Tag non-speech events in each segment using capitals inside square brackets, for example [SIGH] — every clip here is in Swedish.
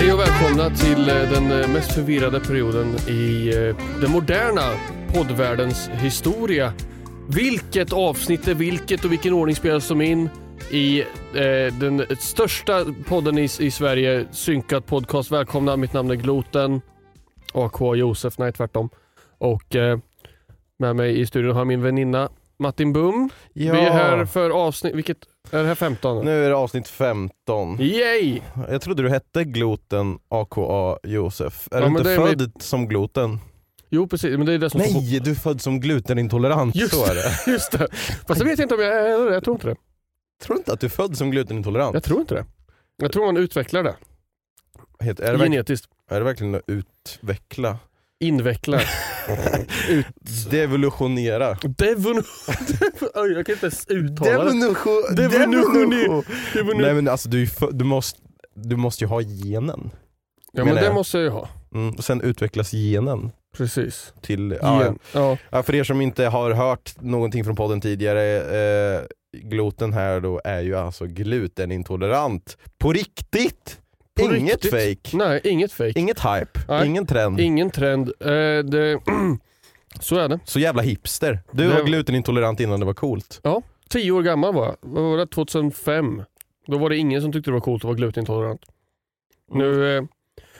Hej och välkomna till eh, den eh, mest förvirrade perioden i eh, den moderna poddvärldens historia. Vilket avsnitt är vilket och vilken ordning spelas de in i eh, den största podden i, i Sverige, Synkat Podcast. Välkomna, mitt namn är Gloten. AK Josef, nej tvärtom. Och eh, med mig i studion har jag min väninna Martin Bum. Ja, Vi är här för avsnitt, vilket, är det här 15? nu är det avsnitt 15. Yay! Jag trodde du hette Gloten AKA Josef. Är Ja, du inte är född som gloten? Jo precis, men det är det som Nej, du är född som glutenintolerant. Just Så är [LAUGHS] det. Just det. Fast jag vet inte om jag är det. Jag tror inte det. Tror du inte att du är född som glutenintolerant? Jag tror inte det. Jag tror man utvecklar det. Heter- Är det, Genetiskt. är det verkligen att utveckla? Invecklar. [LAUGHS] Ut... Devolutionera. Devon... [LAUGHS] Oj, jag kan inte ens uttala det. Devolution- Devolution-. Nej men alltså du, du, måste, du måste ju ha genen. Ja men menar det jag. måste jag ju ha. Mm, och sen utvecklas genen Precis. till... Ja, Gen. Ja. Ja, för er som inte har hört någonting från podden tidigare, eh, gloten här då är ju alltså glutenintolerant. På riktigt! På Inget riktigt. fake, Nej, inget fake. inget hype, Nej. ingen trend. Ingen trend. Eh, det... [CLEARS THROAT] Så är det. Så jävla hipster. Du Det- var glutenintolerant innan det var coolt. Tio år gammal var jag. Vad var det? 2005. Då var det ingen som tyckte det var coolt att vara glutenintolerant. Nu, eh,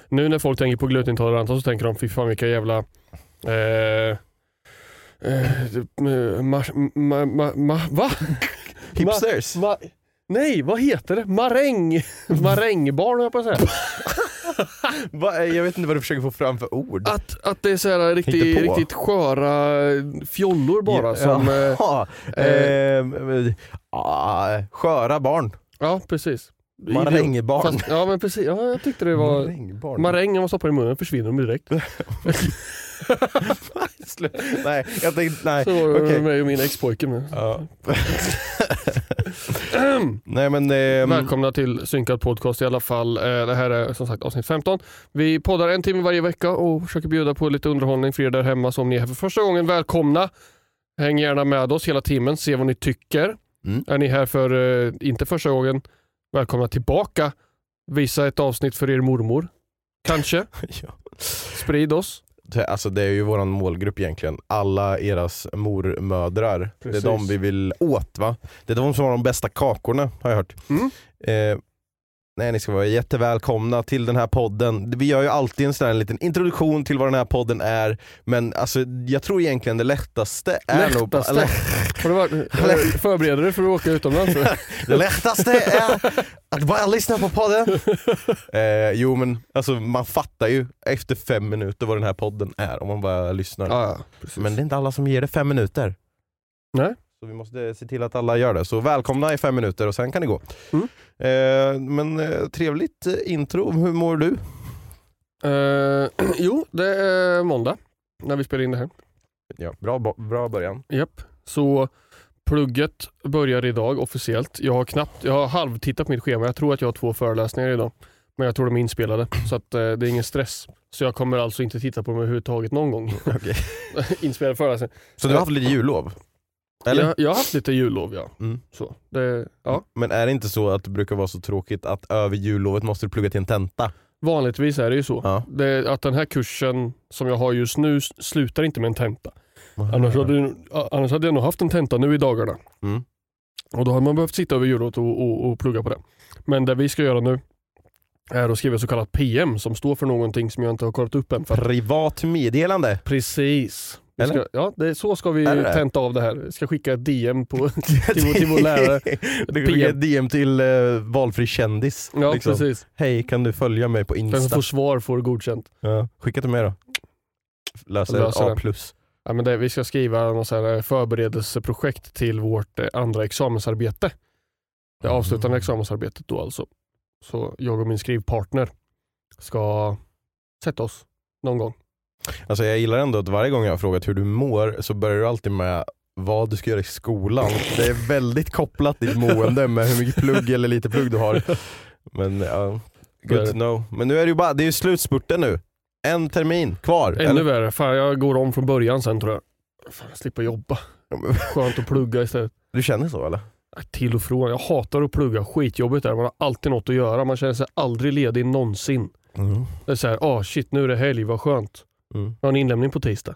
nu när folk tänker på glutenintoleranta så tänker de fy fan vilka jävla eh, eh, ma, ma, ma, ma, va? [LAUGHS] Hipsters? Ma, nej, vad heter det? Maräng! [LAUGHS] Marängbarn höll jag på att säga. Va, jag vet inte vad du försöker få fram för ord. Att, att det är så här riktigt, riktigt sköra fjollor bara. Ja, som, [LAUGHS] eh, Jaha. Eh, ah, sköra barn. ja, precis. Marängbarn. Fast, ja, men precis. Ja, jag tyckte det var... Marängbarn. Maräng, om man stoppar i munnen försvinner de direkt. [LAUGHS] [LAUGHS] nej, jag tänkte, nej. Så var det med mig och min expojke med. Ja. [LAUGHS] nej men... ehm, Välkomna till Synkad Podcast i alla fall. Eh, Det här är som sagt avsnitt 15. Vi poddar en timme varje vecka och försöker bjuda på lite underhållning för er där hemma. Så om ni är här för första gången, välkomna. Häng gärna med oss hela timmen, se vad ni tycker. Mm. Är ni här för eh, inte första gången, välkomna tillbaka. Visa ett avsnitt för er mormor. Kanske. [LAUGHS] ja. Sprid oss. Det- Alltså det är ju våran målgrupp egentligen. Alla eras mormödrar. Precis. Det är de vi vill åt va? Det är de som har de bästa kakorna har jag hört. Mm. Eh, nej, ni ska vara jättevälkomna till den här podden. Vi gör ju alltid en sån här liten introduktion till vad den här podden är. Men alltså, jag tror egentligen det lättaste är nog... Lättaste? Eller, Har du varit, [LAUGHS] förbereder du för att åka utomlands? [LAUGHS] det lättaste är att bara lyssna på podden. [LAUGHS] Eh, jo men alltså, man fattar ju efter fem minuter vad den här podden är om man bara lyssnar. precis. Men det är inte alla som ger det fem minuter. Nej. Så vi måste se till att alla gör det. Så välkomna i fem minuter och sen kan det gå. Mm. Eh, men eh, trevligt eh, intro. Hur mår du? Eh, [CLEARS THROAT] jo, det är måndag när vi spelar in det här. Ja, bra, bra början. Japp. Så plugget börjar idag officiellt. Jag har knappt, jag har halvtittat på mitt schema. Jag tror att jag har två föreläsningar idag. Men jag tror de är inspelade så att, eh, det är ingen stress. Så jag kommer alltså inte titta på dem överhuvudtaget någon gång. [LAUGHS] Okej. [LAUGHS] Inspelade föreläsningar. Så du har haft lite jullov? Eller? Jag, jag har haft lite jullov ja. Mm. Så, det, ja. Men är det inte så att det brukar vara så tråkigt att över jullovet måste du plugga till en tenta? Vanligtvis är det ju så. Ja. Det, att den här kursen som jag har just nu slutar inte med en tenta. Annars hade, annars hade jag nog haft en tenta nu i dagarna. Mm. Och Då hade man behövt sitta över jullovet och, och, och plugga på det. Men det vi ska göra nu är att skriva så kallat PM som står för någonting som jag inte har kollat upp än. För Privat meddelande? precis. Vi Eller? ska, ja, det, så ska vi det? tenta av det här. Jag ska skicka ett DM på, [LAUGHS] till, vår- till vår lärare. Du skicka ett DM till uh, valfri kändis. Ja, liksom. precis. Hej, kan du följa mig på Den som Insta? får svar får godkänt. Ja. Skicka till mig då. Löser, Löser A+. det. Ja, men det, vi ska skriva något så här förberedelseprojekt till vårt eh, andra examensarbete. Det avslutande Mm. examensarbetet då alltså. Så jag och min skrivpartner ska sätta oss någon gång. Alltså jag gillar ändå att varje gång jag har frågat hur du mår så börjar du alltid med vad du ska göra i skolan. Det är väldigt kopplat ditt mående med hur mycket plugg eller lite plugg du har. Men är good to know. Men nu är det ju bara, det är ju slutspurten nu. En termin kvar. Ännu eller? värre, fan jag går om från början sen tror jag. Fan, jag slipper jobba. [LAUGHS] Skönt att plugga istället. Du känner så eller? Till och från. Jag hatar att plugga. Skitjobbigt är. Man har alltid något att göra. Man känner sig aldrig ledig någonsin. Mm. Det är såhär, ah shit nu är det helg, vad skönt. Mm. Jag har en inlämning på tisdag.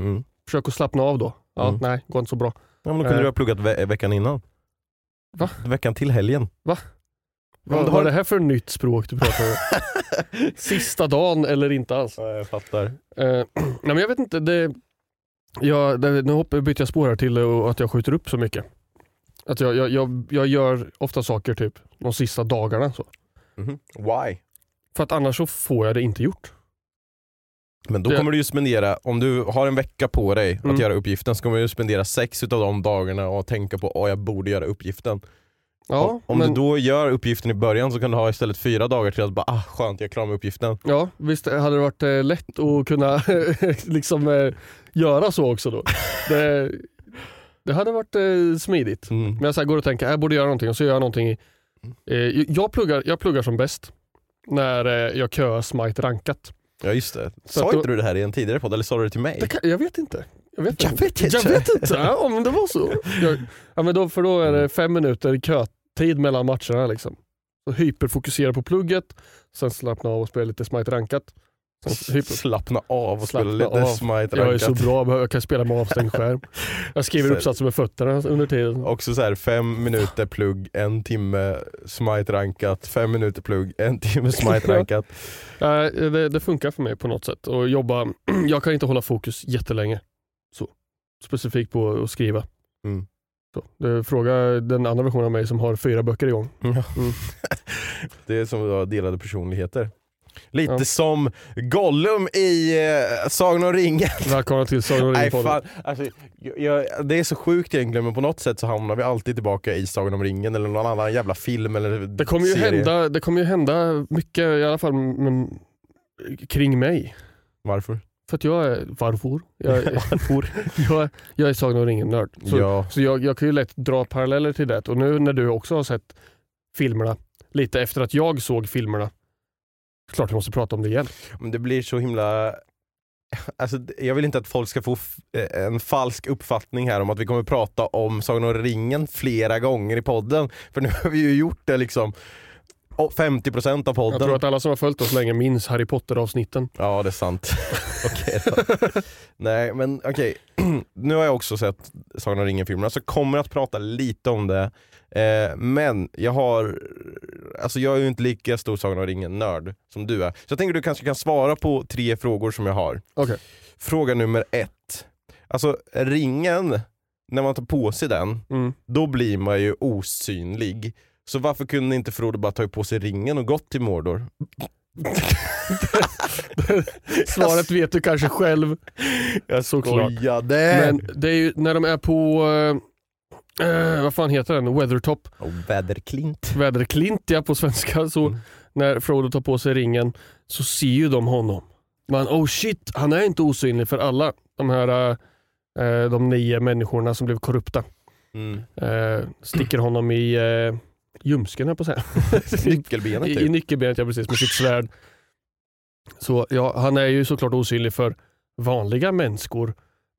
Mm. Försök att slappna av då. Ja, Mm. nej, går inte så bra. Ja, men då kunde Eh. du ha pluggat ve- veckan innan. Va? Veckan till helgen. Va? Vad vad har- är det här för nytt språk du pratar om? [LAUGHS] Sista dagen eller inte alls? Ja, jag fattar. Eh, [CLEARS THROAT] nej men jag vet inte, det, jag, det, nu byter jag spår här till att jag skjuter upp så mycket. Att jag, jag, jag, jag gör ofta saker typ de sista dagarna. Så. Mhm. Why? För att annars så får jag det inte gjort. Men då kommer du ju spendera, om du har en vecka på dig att Mm. göra uppgiften så kommer du ju spendera sex utav de dagarna och tänka på att jag borde göra uppgiften. Ja, om om men, du då gör uppgiften i början så kan du ha istället fyra dagar till att bara ah skönt jag är klar med uppgiften. ja visst hade det varit eh, lätt att kunna [LAUGHS] liksom eh, göra så också då. Det, det hade varit eh, smidigt. Mm. Men jag så här går och tänker, jag borde göra någonting och så gör jag någonting. i- Eh, jag, pluggar, jag pluggar som bäst när eh, jag köar smite rankat. Ja just det. Sa då- inte du det här i en tidigare podd eller sa du det till mig? Det kan, jag vet inte. Jag vet Jag inte. vet inte. Jag vet inte. Ja, men det var så. [LAUGHS] Jag, ja, men då, för då är det fem minuter kötid mellan matcherna. Liksom. Så hyperfokusera på plugget, sen slappna av och spela lite smite rankat. Hyper, Slappna av och Slappna spela lite av. smite jag är så bra, jag kan spela med avstängd skärm. Jag skriver uppsatser med fötterna under tiden. Också så här fem minuter plugg, en timme smite rankat, fem minuter plugg, en timme smite [LAUGHS] rankat. Det, det funkar för mig på något sätt. Och jobba, [CLEARS THROAT] jag kan inte hålla fokus jättelänge. Så. Specifikt på att skriva. Mm. Så. Fråga den andra versionen av mig som har fyra böcker igång. Mm. [LAUGHS] Det är som att ha delade personligheter. Lite Ja. som Gollum i eh, Sagan om ringen. [LAUGHS] Välkomna till Sagan om ringen-podden. fan. Alltså, jag, jag, det är så sjukt egentligen men på något sätt så hamnar vi alltid tillbaka i Sagan om ringen eller någon annan jävla film eller Det kommer, ju serie. hända, det kommer ju hända mycket i alla fall men, kring mig. Varför? För att jag är varför? Jag, [LAUGHS] Varför? [LAUGHS] jag, jag är Sagan om ringen-nörd. Så, ja. så jag, jag kan ju lätt dra paralleller till det. Och nu när du också har sett filmerna, lite efter att jag såg filmerna, klart vi måste prata om det igen. Men det blir så himla... Alltså, jag vill inte att folk ska få eh, en falsk uppfattning här om att vi kommer prata om Sagan om ringen flera gånger i podden. För nu har vi ju gjort det liksom å- 50% av Jag podden. tror att alla som har följt oss länge minns Harry Potter-avsnitten. Ja det är sant. [LAUGHS] okej. Nej men okej, [CLEARS THROAT] nu har jag också sett Sagan om ringen-filmerna så kommer att prata lite om det. Eh, men jag har, alltså jag är ju inte lika stor Sagan om ringen-nörd som du är. Så jag tänker att du kanske kan svara på tre frågor som jag har. Okej. Fråga nummer ett. Alltså ringen, när man tar på sig den, Mm. då blir man ju osynlig. Så varför kunde inte Frodo bara tagit på sig ringen och gått till Mordor? [LAUGHS] Svaret vet du kanske själv. Jag Såklart. skojade! Men det är ju när de är på, eh, eh, vad fan heter den, Weathertop, Och väderklint. väderklint ja på svenska. Så Mm. när Frodo tar på sig ringen så ser ju de honom. Man, oh shit, han är inte osynlig för alla de här eh, de nio människorna som blev korrupta. Mm. Eh, sticker honom i eh, ljumsken här på att. [LAUGHS] Nyckelbenet I, I typ. nyckelbenet, ja precis, med sitt svärd. Så ja, han är ju såklart osynlig för vanliga människor.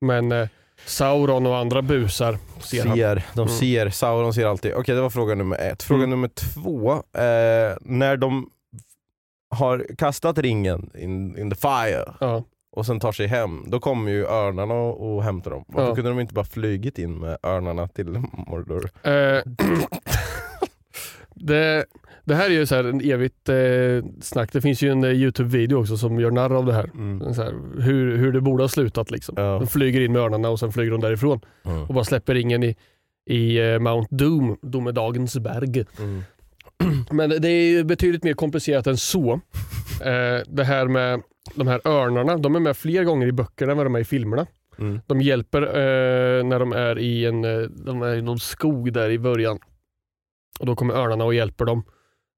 Men eh, Sauron och andra busar ser han. Ser, de Mm. ser, Sauron ser alltid. Okej det var fråga nummer ett. Fråga Mm. nummer två. Eh, när de har kastat ringen in, in the fire Ja. och sen tar sig hem, då kommer ju örnarna och, och hämtar dem. Varför Ja. kunde de inte bara flugit in med örnarna till Mordor? Eh, [CLEARS THROAT] [CLEARS THROAT] det, det här är ju så här en evigt eh, snack. Det finns ju en eh, Youtube-video också som gör narr av det här. Mm. Så här hur, hur det borde ha slutat. Liksom. Ja. De flyger in med örnarna och sen flyger de därifrån Mm. och bara släpper ringen i, i eh, Mount Doom, Domedagens berg. Mm. [CLEARS THROAT] Men det är ju betydligt mer komplicerat än så. [LAUGHS] Eh, det här med de här örnarna, de är med fler gånger i böckerna än vad de är i filmerna. Mm. De hjälper eh, när de är i en eh, de är i någon skog där i början. Och Då kommer örnarna och hjälper dem.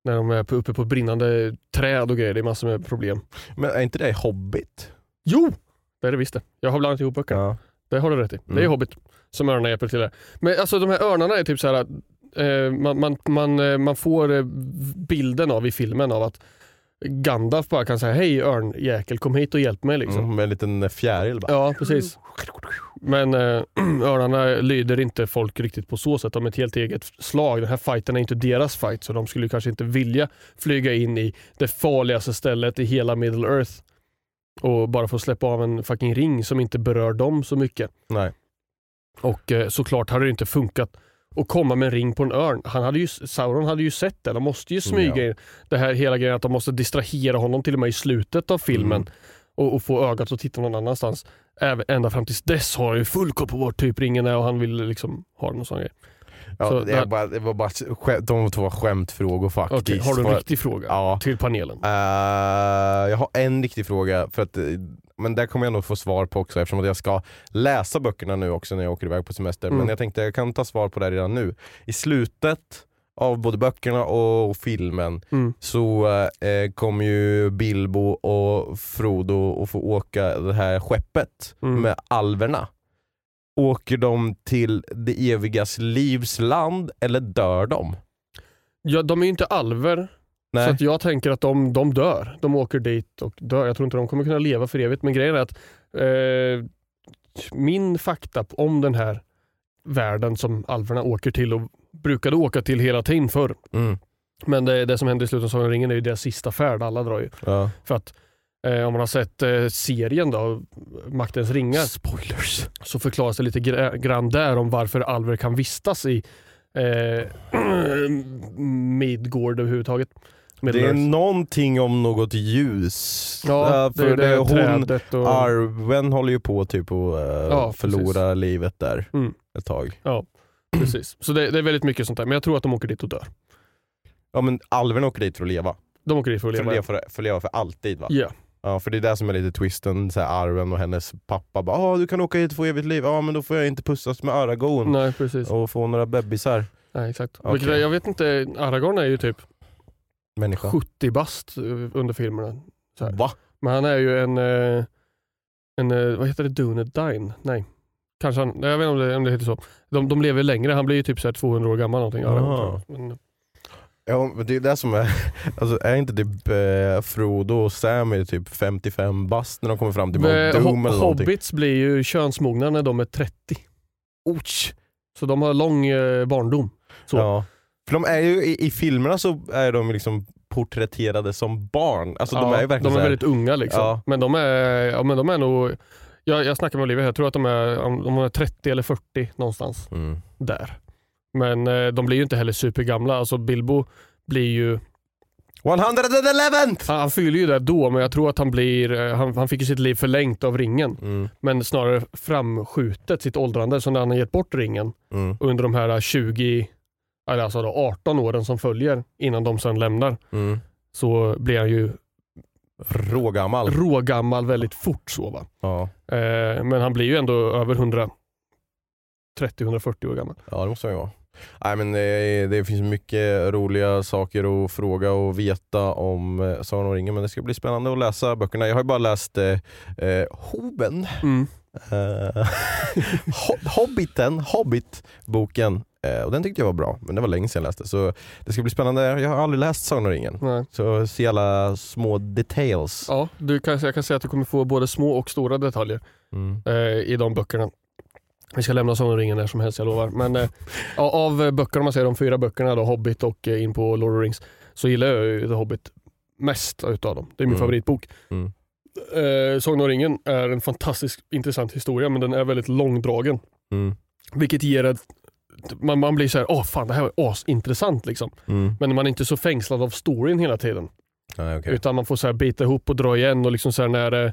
När de är på, uppe på brinnande träd och grejer. Det är massor med problem. Men är inte det Hobbit? Jo! Det är det visst det. Jag har blandat ihop böckerna. Ja. Det har du rätt i. Det är Mm. Hobbit som örnarna hjälper till där. Men alltså de här örnarna är typ så här att eh, man, man, man, eh, man får eh, bilden av i filmen av att Gandalf bara kan säga hej örnjäkel kom hit och hjälp mig liksom. Mm, med en liten fjäril bara. Ja precis. Men eh, [CLEARS THROAT] örnarna lyder inte folk riktigt på så sätt. De är ett helt eget slag. Den här fighten är inte deras fight så de skulle kanske inte vilja flyga in i det farligaste stället i hela Middle Earth och bara få släppa av en fucking ring som inte berör dem så mycket. Nej. Och eh, såklart hade det inte funkat att komma med en ring på en örn. Han hade ju, Sauron hade ju sett det. De måste ju smyga Ja. in det här hela grejen att de måste distrahera honom till och med i slutet av filmen Mm. och, och få ögat att titta någon annanstans. Även, ända fram tills dess har han ju full koll på vart typ ringen är och han vill liksom ha den och sån grej. Ja, Så det, där- är bara, det var bara skämt, de två skämtfrågor faktiskt. Okej, har du en riktig fråga Ja. till panelen? Eh, jag har en riktig fråga, för att, eh, men där kommer jag nog få svar på också eftersom att jag ska läsa böckerna nu också när jag åker iväg på semester. Mm. Men jag tänkte jag kan ta svar på det redan nu. I slutet av både böckerna och filmen Mm. så eh, kommer ju Bilbo och Frodo att få åka det här skeppet Mm. med alverna. Åker de till det evigas livs land eller dör de? Ja, de är ju inte alver Nej. så jag tänker att de, de dör. De åker dit och dör. Jag tror inte de kommer kunna leva för evigt. Men grejen är att eh, min fakta om den här världen som alverna åker till och brukade åka till hela tiden förr. Mm. Men det, det som händer i slutet av Sagan ringen är ju deras sista färd. Alla drar ju. Ja. För att eh, om man har sett eh, serien då, Maktens ringar, Spoilers. så förklaras det lite gra- grann där om varför alver kan vistas i eh, [CLEARS THROAT] Midgård överhuvudtaget. Det är någonting om något ljus. Ja, Eh, det är det hon, och... Arwen håller ju på typ att eh, Ja, förlora livet där Mm. Ett tag. Precis. Så det, det är väldigt mycket sånt där. Men jag tror att de åker dit och dör. Ja men alverna åker dit för att leva. De åker dit för att För att leva. leva för, för, att leva för alltid va? Ja. Ja för det är det som är lite twisten, så här, Arwen och hennes pappa bara ah, du kan åka hit och få evigt liv, ja men då får jag inte pussas med Aragorn Nej, precis. och få några bebisar. Nej, exakt. Okej. Vilket, jag vet inte, Aragorn är ju typ Människa. 70 bast eh, under filmerna. Så här. Va? Men han är ju en, eh, en eh, vad heter det, Dunedain? Nej. Kanske han, jag vet inte om det, om det heter så. De, de lever längre, han blir ju typ så här 200 år gammal någonting. Jag. Men, Ja men det är det som är, [LAUGHS] alltså är inte typ eh, Frodo och Sam är typ 55 bast när de kommer fram till Mount Doom eller någonting? Hobbits blir ju könsmogna när de är 30. Ouch. Så de har lång eh, barndom. Så. Ja. För de är ju, i, i filmerna så är de liksom porträtterade som barn. Alltså de Ja, är ju verkligen de är här- väldigt unga liksom. Ja. Men de är, ja, men de är nog, jag, jag snackar med Olivia, jag tror att de är, de är 30 eller 40 någonstans Mm. där. Men eh, de blir ju inte heller supergamla. Alltså Bilbo blir ju, 111! han, han fyller ju det då men jag tror att han blir, eh, han, han fick ju sitt liv förlängt av ringen. Mm. Men snarare framskjutet sitt åldrande. Så när han har gett bort ringen Mm. under de här 20, eller alltså då 18 åren som följer innan de sen lämnar Mm. så blir han ju Rågammal. rågammal väldigt fort. Så, va? Ja. Eh, men han blir ju ändå över 130-140 år gammal. ja det måste han ju vara. Nej, men det, det finns mycket roliga saker att fråga och veta om eh, Sagan om ringen men det ska bli spännande att läsa böckerna. Jag har ju bara läst eh, eh, Hoben. Mm. Eh, [LAUGHS] Ho- Hobbiten, Hobbit-boken, eh, och den tyckte jag var bra, men det var länge sedan jag läste. Så det ska bli spännande. Jag har aldrig läst Sagan om ringen. Nej. Så se alla små details. Ja, du kan, jag kan säga att du kommer få både små och stora detaljer Mm. eh, i de böckerna. Vi ska lämna Sagan om ringen när som helst, jag lovar. Men eh, av eh, böckerna, om man säger de fyra böckerna, då, Hobbit och eh, in på Lord of the Rings, så gillar jag ju The Hobbit mest utav dem. Det är min Mm. favoritbok. Mm. Eh, Sagan om ringen är en fantastiskt intressant historia, men den är väldigt långdragen. Mm. Vilket ger ett man, man blir så här, åh fan det här var asintressant liksom. Mm. Men man är inte så fängslad av storyn hela tiden. Nej, okej. Utan man får så här bita ihop och dra igen och liksom så här när eh,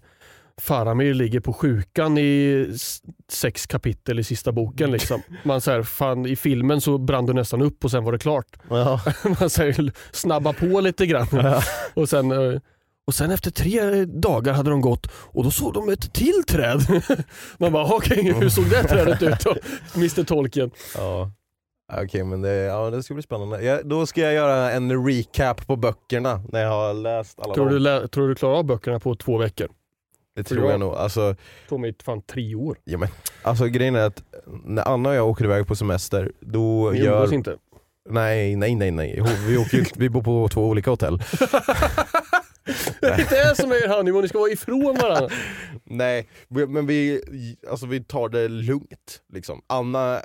Faramir ligger på sjukan i sex kapitel i sista boken. Liksom. [LAUGHS] Man så här, fan, I filmen så brann du nästan upp och sen var det klart. Ja. [LAUGHS] Man så här, snabba på lite grann. och, sen, eh, och sen efter tre dagar hade de gått och då såg de ett till träd. [LAUGHS] Man bara, okej hur såg det trädet ut då? Mr Tolkien. Ja. Okej men det, ja, det ska bli spännande. Jag, då ska jag göra en recap på böckerna när jag har läst alla Tror du, lä- tror du klarar av böckerna på två veckor? Det tror jag nog. Alltså, Det tog mig fan tre år. ja, men, alltså grejen är att när Anna och jag åker iväg på semester, då Vi gör... inte. Nej, nej, nej, nej. Vi, åker, vi bor på två olika hotell. [LAUGHS] Det är det som är er honeymoon, ni ska vara ifrån varandra. Nej, men vi, alltså vi tar det lugnt. Liksom. Anna,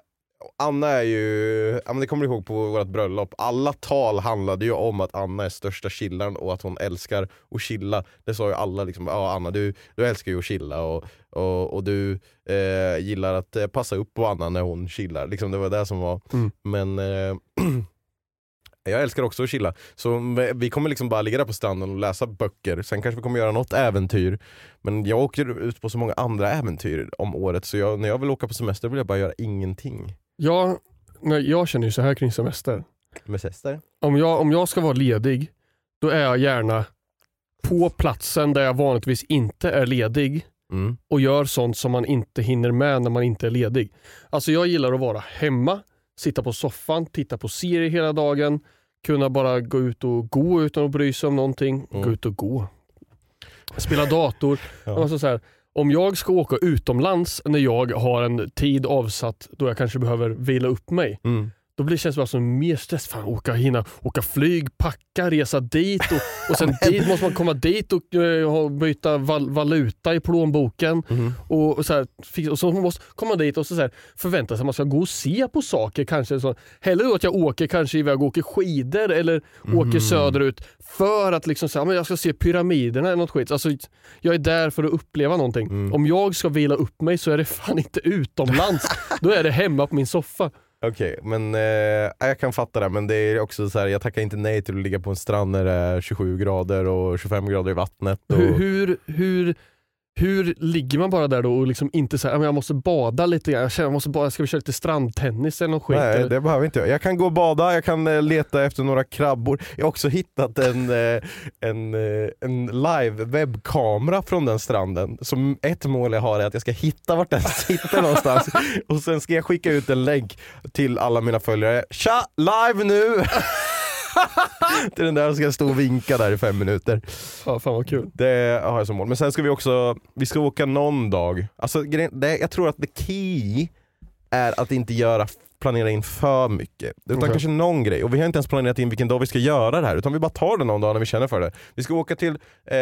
Anna är ju, ja, men det kommer du ihåg på vårt bröllop, alla tal handlade ju om att Anna är största chillaren och att hon älskar att chilla. Det sa ju alla, liksom, ja, Anna du, du älskar ju att chilla och, och, och du eh, gillar att eh, passa upp på Anna när hon chillar. Liksom, det var det som var, Mm. men eh, [CLEARS THROAT] jag älskar också att chilla. Så vi kommer liksom bara ligga där på stranden och läsa böcker, sen kanske vi kommer göra något äventyr. Men jag åker ut på så många andra äventyr om året så jag, när jag vill åka på semester vill jag bara göra ingenting. Jag, nej, jag känner ju så här kring semester. Med semester? Om jag, om jag ska vara ledig, då är jag gärna på platsen där jag vanligtvis inte är ledig Mm. och gör sånt som man inte hinner med när man inte är ledig. Alltså jag gillar att vara hemma, sitta på soffan, titta på serier hela dagen, kunna bara gå ut och gå utan att bry sig om någonting. Mm. Gå ut och gå. Spela dator. Ja. Alltså så här, om jag ska åka utomlands när jag har en tid avsatt då jag kanske behöver vila upp mig. Mm. Då blir det känns det bara som mer stress. Fan, åka, hinna, åka flyg, packa, resa dit och, [LAUGHS] och sen dit måste man komma dit och ha- byta val, valuta i plånboken. Mhm. Och, och, så här, och så måste man komma dit och så, så här, förvänta sig att man ska gå och se på saker. Kanske så. Hellre att jag åker kanske iväg och åker skidor eller åker söderut för att liksom säga men jag ska se pyramiderna eller något skit. Alltså, jag är där för att uppleva någonting. Om jag ska vila upp mig så är det fan inte utomlands. [LAUGHS] då är det hemma på min soffa. Okej, men eh, jag kan fatta det men det är också så här, jag tackar inte nej till att ligga på en strand när det är 27 grader och 25 grader i vattnet. Och... Hur, hur, hur, hur ligger man bara där då och liksom inte säger jag måste bada lite grann, jag känner, jag måste bada, ska vi köra lite strandtennis eller något skit? Nej eller? det behöver inte jag. Jag kan gå och bada, jag kan eh, leta efter några krabbor. Jag har också hittat en, [LAUGHS] eh, en, eh, en live webbkamera från den stranden. Som ett mål jag har är att jag ska hitta vart den [LAUGHS] sitter någonstans. Och sen ska jag skicka ut en länk till alla mina följare. Tja, live nu! [LAUGHS] [LAUGHS] till den där ska jag stå och vinka där i fem minuter. Ja, fan vad kul. Det har jag som mål. Men sen ska vi också, vi ska åka någon dag. Alltså, det, jag tror att the key är att inte göra planera in för mycket. Utan Okej. kanske någon grej. Och vi har inte ens planerat in vilken dag vi ska göra det här. Utan vi bara tar det någon dag när vi känner för det. Vi ska åka till eh,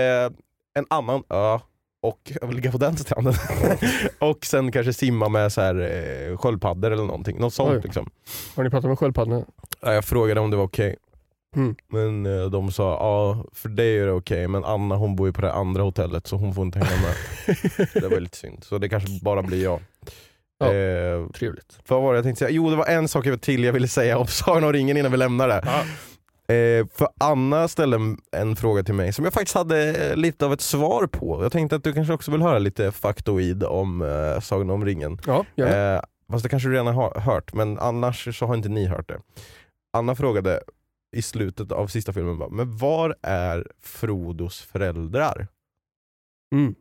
en annan ö och ligga på den stranden. [LAUGHS] och sen kanske simma med så här, eh, sköldpaddor eller någonting. Något sånt Oj. liksom. Har ni pratat med sköldpaddorna? Ja, Jag frågade om det var okej. Mm. Men eh, de sa ja, för dig är det okej men Anna hon bor ju på det andra hotellet så hon får inte hänga med. [LAUGHS] det var lite synd. Så det kanske bara blir jag. Ja. Eh, Trevligt. vad var det jag tänkte säga? Jo det var en sak till jag ville säga om [LAUGHS] Sagan om ringen innan vi lämnar det. Eh, för Anna ställde en, en fråga till mig som jag faktiskt hade eh, lite av ett svar på. Jag tänkte att du kanske också vill höra lite faktoid om eh, Sagan om ringen. Ja. Eh, fast det kanske du redan har hört, men annars så har inte ni hört det. Anna frågade i slutet av sista filmen, bara, men var är Frodos föräldrar? Mm.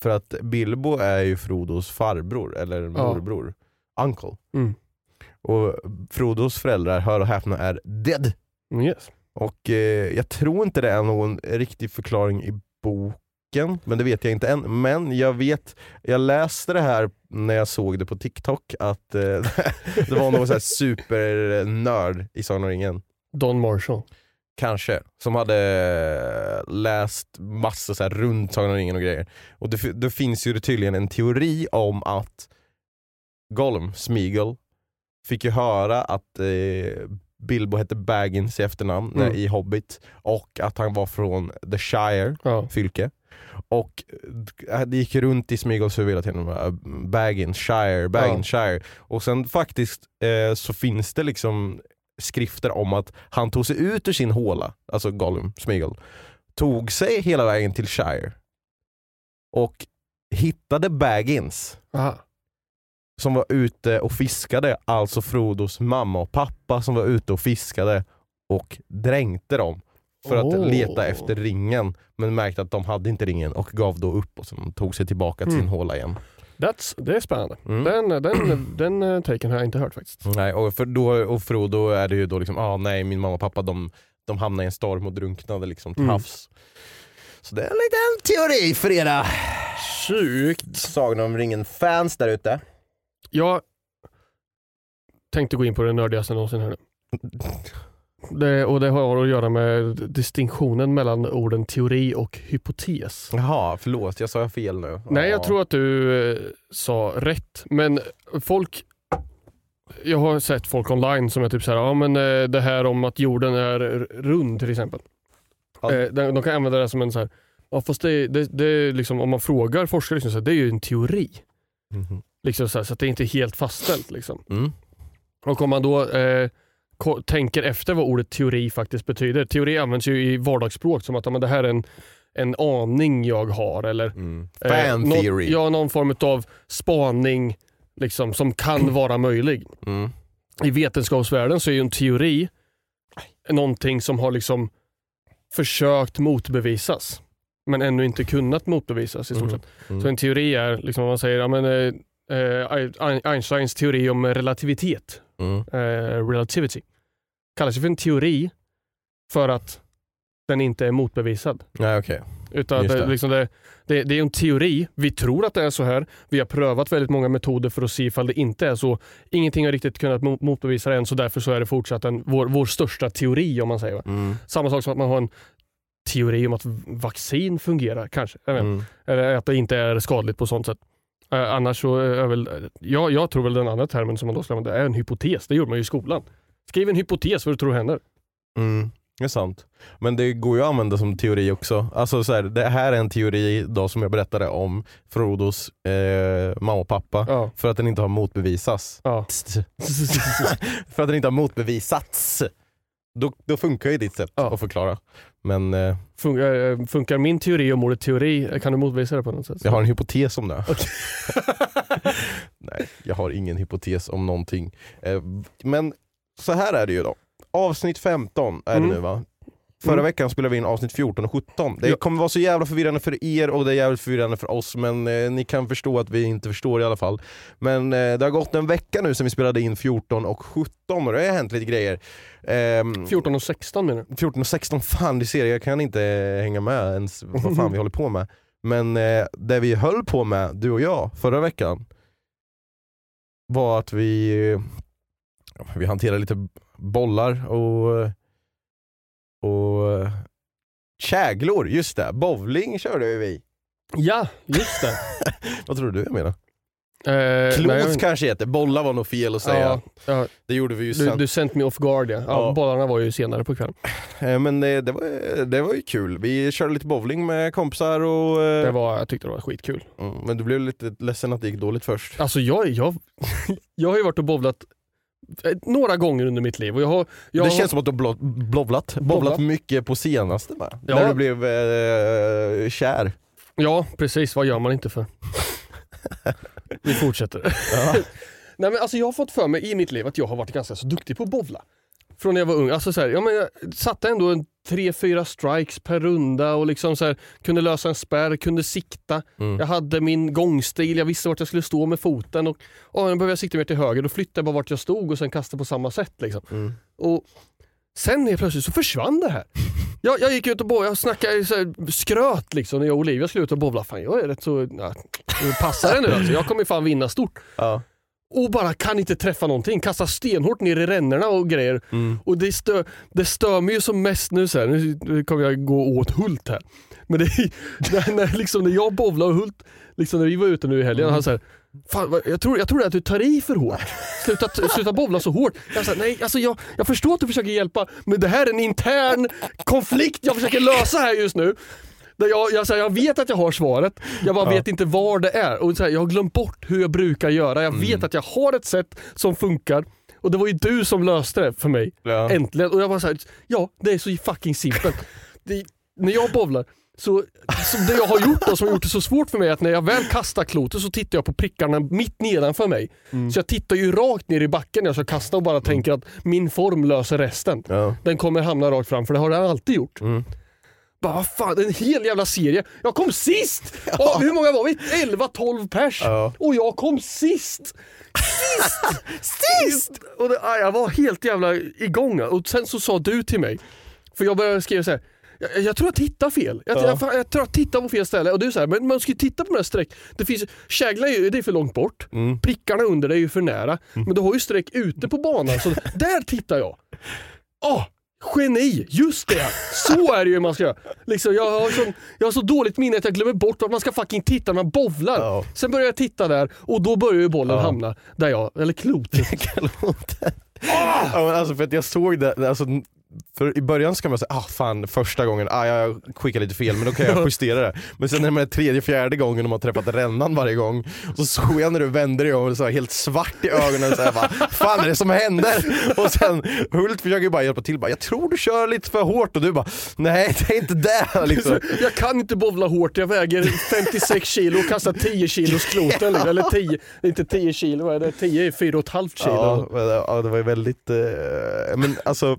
För att Bilbo är ju Frodos farbror, eller Ja. morbror. Uncle. Mm. Och Frodos föräldrar, hör och häpna, är dead. Mm, Yes. Och eh, jag tror inte det är någon riktig förklaring i boken boken, men det vet jag inte än. Men jag vet, jag läste det här när jag såg det på TikTok, att eh, [LAUGHS] det var någon så här supernörd i Sagan om ringen. Don Marshall. Kanske, som hade läst massor så här runt Sagan om ringen och grejer. Och det, det finns ju tydligen en teori om att Gollum, Smeagol, fick ju höra att eh, Bilbo hette Baggins i efternamn Mm. eh, i Hobbit och att han var från The Shire, Ja. fylke. Och eh, det gick runt i Smeagols huvud hela tiden, Baggins, Shire, Baggins, Shire. Och sen faktiskt eh, så finns det liksom skrifter om att han tog sig ut ur sin håla, alltså Gollum, Smeagol, tog sig hela vägen till Shire och hittade Baggins Aha. som var ute och fiskade, alltså Frodos mamma och pappa som var ute och fiskade och dränkte dem för att Åh. leta efter ringen men märkte att de hade inte ringen och gav då upp och sen tog sig tillbaka till sin Mm. håla igen. That's, det är spännande. Mm. Den, den, den eh, taken har jag inte hört faktiskt. Nej, och, för då, och Frodo är det ju då liksom, ah, nej min mamma och pappa de, de hamnade i en storm och drunknade liksom till Mm. havs. Så det är en liten teori för era Sjukt. Sagan om ringen-fans där ute. Jag tänkte gå in på det nördigaste någonsin här nu. [LAUGHS] Det, och det har att göra med distinktionen mellan orden teori och hypotes. Jaha, förlåt jag sa fel nu. Nej, jag Ja. tror att du eh, sa rätt. Men folk... Jag har sett folk online som är typ så här, ja men eh, det här om att jorden är r- rund till exempel. Ja. Eh, de, de kan använda det som en så här, ja fast det, det, det är liksom, om man frågar forskare, liksom, så här, det är ju en teori. Mhm. Liksom så, här, så att det är inte helt fastställt. Liksom. Mm. Och om man då eh, tänker efter vad ordet teori faktiskt betyder. Teori används ju i vardagsspråk som att men det här är en, en aning jag har. Eller Mm. eh, Fan någon- theory. Ja, någon form av spaning liksom, som kan [CLEARS THROAT] vara möjlig. Mm. I vetenskapsvärlden så är ju en teori någonting som har liksom försökt motbevisas men ännu inte kunnat motbevisas i stort Mm. sett. Mm. Så en teori är, liksom, om man säger ja, men, eh, eh, Einsteins teori om relativitet Mm. eh, relativity. Kallas ju för en teori för att den inte är motbevisad. Nej okej. Utan det, liksom det, det, det är en teori. Vi tror att det är så här. Vi har prövat väldigt många metoder för att se ifall det inte är så. Ingenting har riktigt kunnat mo- motbevisa det än så därför så är det fortsatt en, vår, vår största teori om man säger. Mm. Samma sak som att man har en teori om att vaccin fungerar kanske. Mm. Eller att det inte är skadligt på sånt sätt. Eh, annars så är väl, jag, jag tror väl den andra termen som man då ska använda är en hypotes. Det gjorde man ju i skolan. Skriv en hypotes vad du tror händer. Mm. Det är sant. Men det går ju att använda som teori också. Alltså så här, det här är en teori då som jag berättade om Frodos eh, mamma och pappa. Ja. För att den inte har motbevisats. Ja. [LAUGHS] för att den inte har motbevisats. Då, då funkar ju ditt sätt Ja. att förklara. Men eh, Funkar, eh, funkar min teori om ordet teori? Kan du motbevisa det på något sätt? jag har en hypotes om det. [LAUGHS] Nej, jag har ingen hypotes om någonting. Eh, men så här är det ju då. Avsnitt 15 är Mm. det nu va? Förra Mm. veckan spelade vi in avsnitt 14 och 17. Det Ja. kommer vara så jävla förvirrande för er och det är jävligt förvirrande för oss men eh, ni kan förstå att vi inte förstår i alla fall. Men eh, det har gått en vecka nu sedan vi spelade in 14 och 17 och det har hänt lite grejer. Ehm, 14 och 16 menar du? 14 och 16, fan du ser jag kan inte hänga med ens vad fan vi [LAUGHS] håller på med. Men eh, det vi höll på med, du och jag, förra veckan var att vi, eh, vi hanterade lite bollar och, och eh, käglor, just det. Bowling körde ju vi. Ja, just det. [LAUGHS] Vad tror du jag menar? Eh, Klot nej, jag- kanske heter, bollar var nog fel att säga. Ja, ja, Det gjorde vi ju du, sen. du sent me off guard ja. ja. Bollarna var ju senare på kvällen. Eh, Men eh, det var, det var ju kul. Vi körde lite bowling med kompisar och... eh, Det var, jag tyckte det var skitkul. Mm, men du blev lite ledsen att det gick dåligt först. Alltså jag, jag, [LAUGHS] jag har ju varit och bowlat några gånger under mitt liv. Och jag har, jag det har, känns som att du har blov, blovlat, bovlat mycket på senaste med. Ja. När du blev eh, kär. Ja, precis. Vad gör man inte för? Vi fortsätter. [LAUGHS] Nej, men alltså jag har fått för mig i mitt liv att jag har varit ganska så duktig på att bowla. Från när jag var ung. Alltså så här, ja, men jag satte ändå en tre, fyra strikes per runda och liksom så här, kunde lösa en spärr, kunde sikta. Mm. Jag hade min gångstil, jag visste vart jag skulle stå med foten. Och, och nu behöver jag sikta mer till höger, då flyttade jag bara vart jag stod och sen kastade på samma sätt. Liksom. Mm. Och Sen helt plötsligt så försvann det här. Jag, jag gick ut och bowlade, jag snackade så här, skröt liksom när jag och Olivia skulle ut och bowla. Fan jag är rätt så, ja, passar det nu alltså. Jag kommer fan vinna stort. Ja. Och bara kan inte träffa någonting. Kastar stenhårt ner i rännorna och grejer. Mm. Och det stör, det stör mig ju som mest nu så här. nu kommer jag gå åt Hult här. Men det, [LAUGHS] när, när, liksom, när jag bowlar och Hult, liksom när vi var ute nu i helgen, han säger Fan, vad- jag, tror, jag tror att du tar i för hårt. Sluta, sluta bowla så hårt. Jag, sa, nej, alltså jag, jag förstår att du försöker hjälpa, men det här är en intern konflikt jag försöker lösa här just nu. Jag, jag, här, jag vet att jag har svaret, jag bara vet inte var det är. Och så här, jag har glömt bort hur jag brukar göra. Jag vet att jag har ett sätt som funkar. Och det var ju du som löste det för mig. Ja. Äntligen. Och jag var så här, ja det är så fucking simpelt. [LAUGHS] Det, när jag bowlar, så, så det jag har gjort och som har gjort det så svårt för mig är att när jag väl kastar klotet så tittar jag på prickarna mitt nedanför mig. Mm. Så jag tittar ju rakt ner i backen när jag ska kasta och bara tänker att min form löser resten. Ja. Den kommer hamna rakt fram för det har den alltid gjort. Mm. Bara vad fan, en hel jävla serie. Jag kom sist! [LAUGHS] Och hur många var vi? 11-12 pers. Ja. Och jag kom sist! Sist! [LAUGHS] sist! Och det, jag var helt jävla igång. Och sen så sa du till mig, för jag började skriva så här. Jag, jag tror jag tittar fel. Jag, jag, fan, jag tror jag tittar på fel ställe. Och du säger men man ska ju titta på de här streck. Det finns, kägla är ju för långt bort. Mm. Prickarna under det är ju för nära. Men du har ju streck ute på banan. Så [LAUGHS] där tittar jag. Åh, geni! Just det! Så är det ju man ska göra. Liksom, jag, har sån, jag har så dåligt minne att jag glömmer bort att man ska fucking titta när man bowlar. Ja. Sen börjar jag titta där och då börjar ju bollen Ja. hamna där jag, eller klotet. [LAUGHS] Ja, alltså för att jag såg det, alltså, för i början ska man säga ah fan första gången, ah, jag skickade lite fel men då kan jag [LAUGHS] justera det. Men sen när man är tredje, fjärde gången och man har träffat rännan varje gång så såg jag när du vände dig om och så här, helt svart i ögonen så här, bara, fan är det som händer? Och sen Hult försöker bara hjälpa till, bara, jag tror du kör lite för hårt och du bara nej det är inte det [LAUGHS] liksom. Jag kan inte bowla hårt, jag väger 56 kilo och kastar 10 kilos kloten. liksom. Eller 10, inte 10 kilo, vad är det? 10 är 4,5 kilo. Ja, ja, det var ju väldigt, eh, men alltså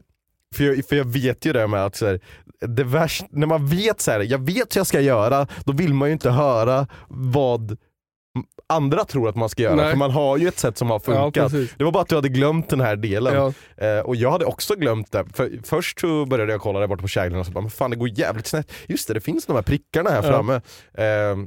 för jag, för jag vet ju det med att så här, det värst, när man vet så här, jag vet hur jag ska göra, då vill man ju inte höra vad andra tror att man ska göra, Nej. för man har ju ett sätt som har Ja, funkat. precis. det var bara att du hade glömt den här delen. Ja. Eh, och jag hade också glömt det, för först så började jag kolla där borta på käglan och så bara, men fan det går jävligt snett. Just det, det finns de här prickarna här Ja. framme. Eh,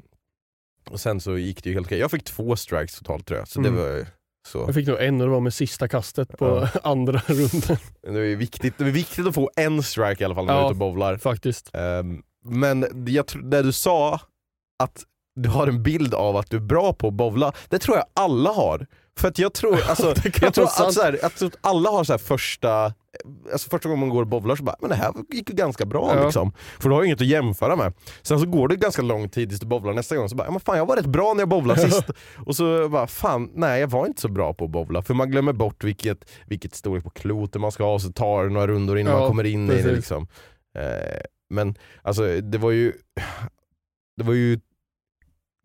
och sen så gick det ju helt okej. Jag fick två strikes totalt tror jag, så Mm. det var så. Jag fick nog en och det var med sista kastet på [LAUGHS] andra runden Det är, viktigt, det är viktigt att få en strike i alla fall när man Ja. är ute och bowlar. faktiskt. Ehm, men jag, det du sa, att du har en bild av att du är bra på att bowla, det tror jag alla har. För att jag tror, [LAUGHS] alltså, jag tror att, så här, att alla har så här första, alltså första gången man går och bowlar så bara, men det här gick ju ganska bra Ja. liksom. För du har ju inget att jämföra med. Sen så går det ganska lång tid tills du bowlar nästa gång, så bara, men fan jag var rätt bra när jag bowlade [LAUGHS] sist. Och så bara, fan nej jag var inte så bra på att bowla. För man glömmer bort vilket, vilket storlek på kloten man ska ha, så tar det några rundor innan Ja, man kommer in i det. precis. Liksom. Eh, men alltså det var ju det var ju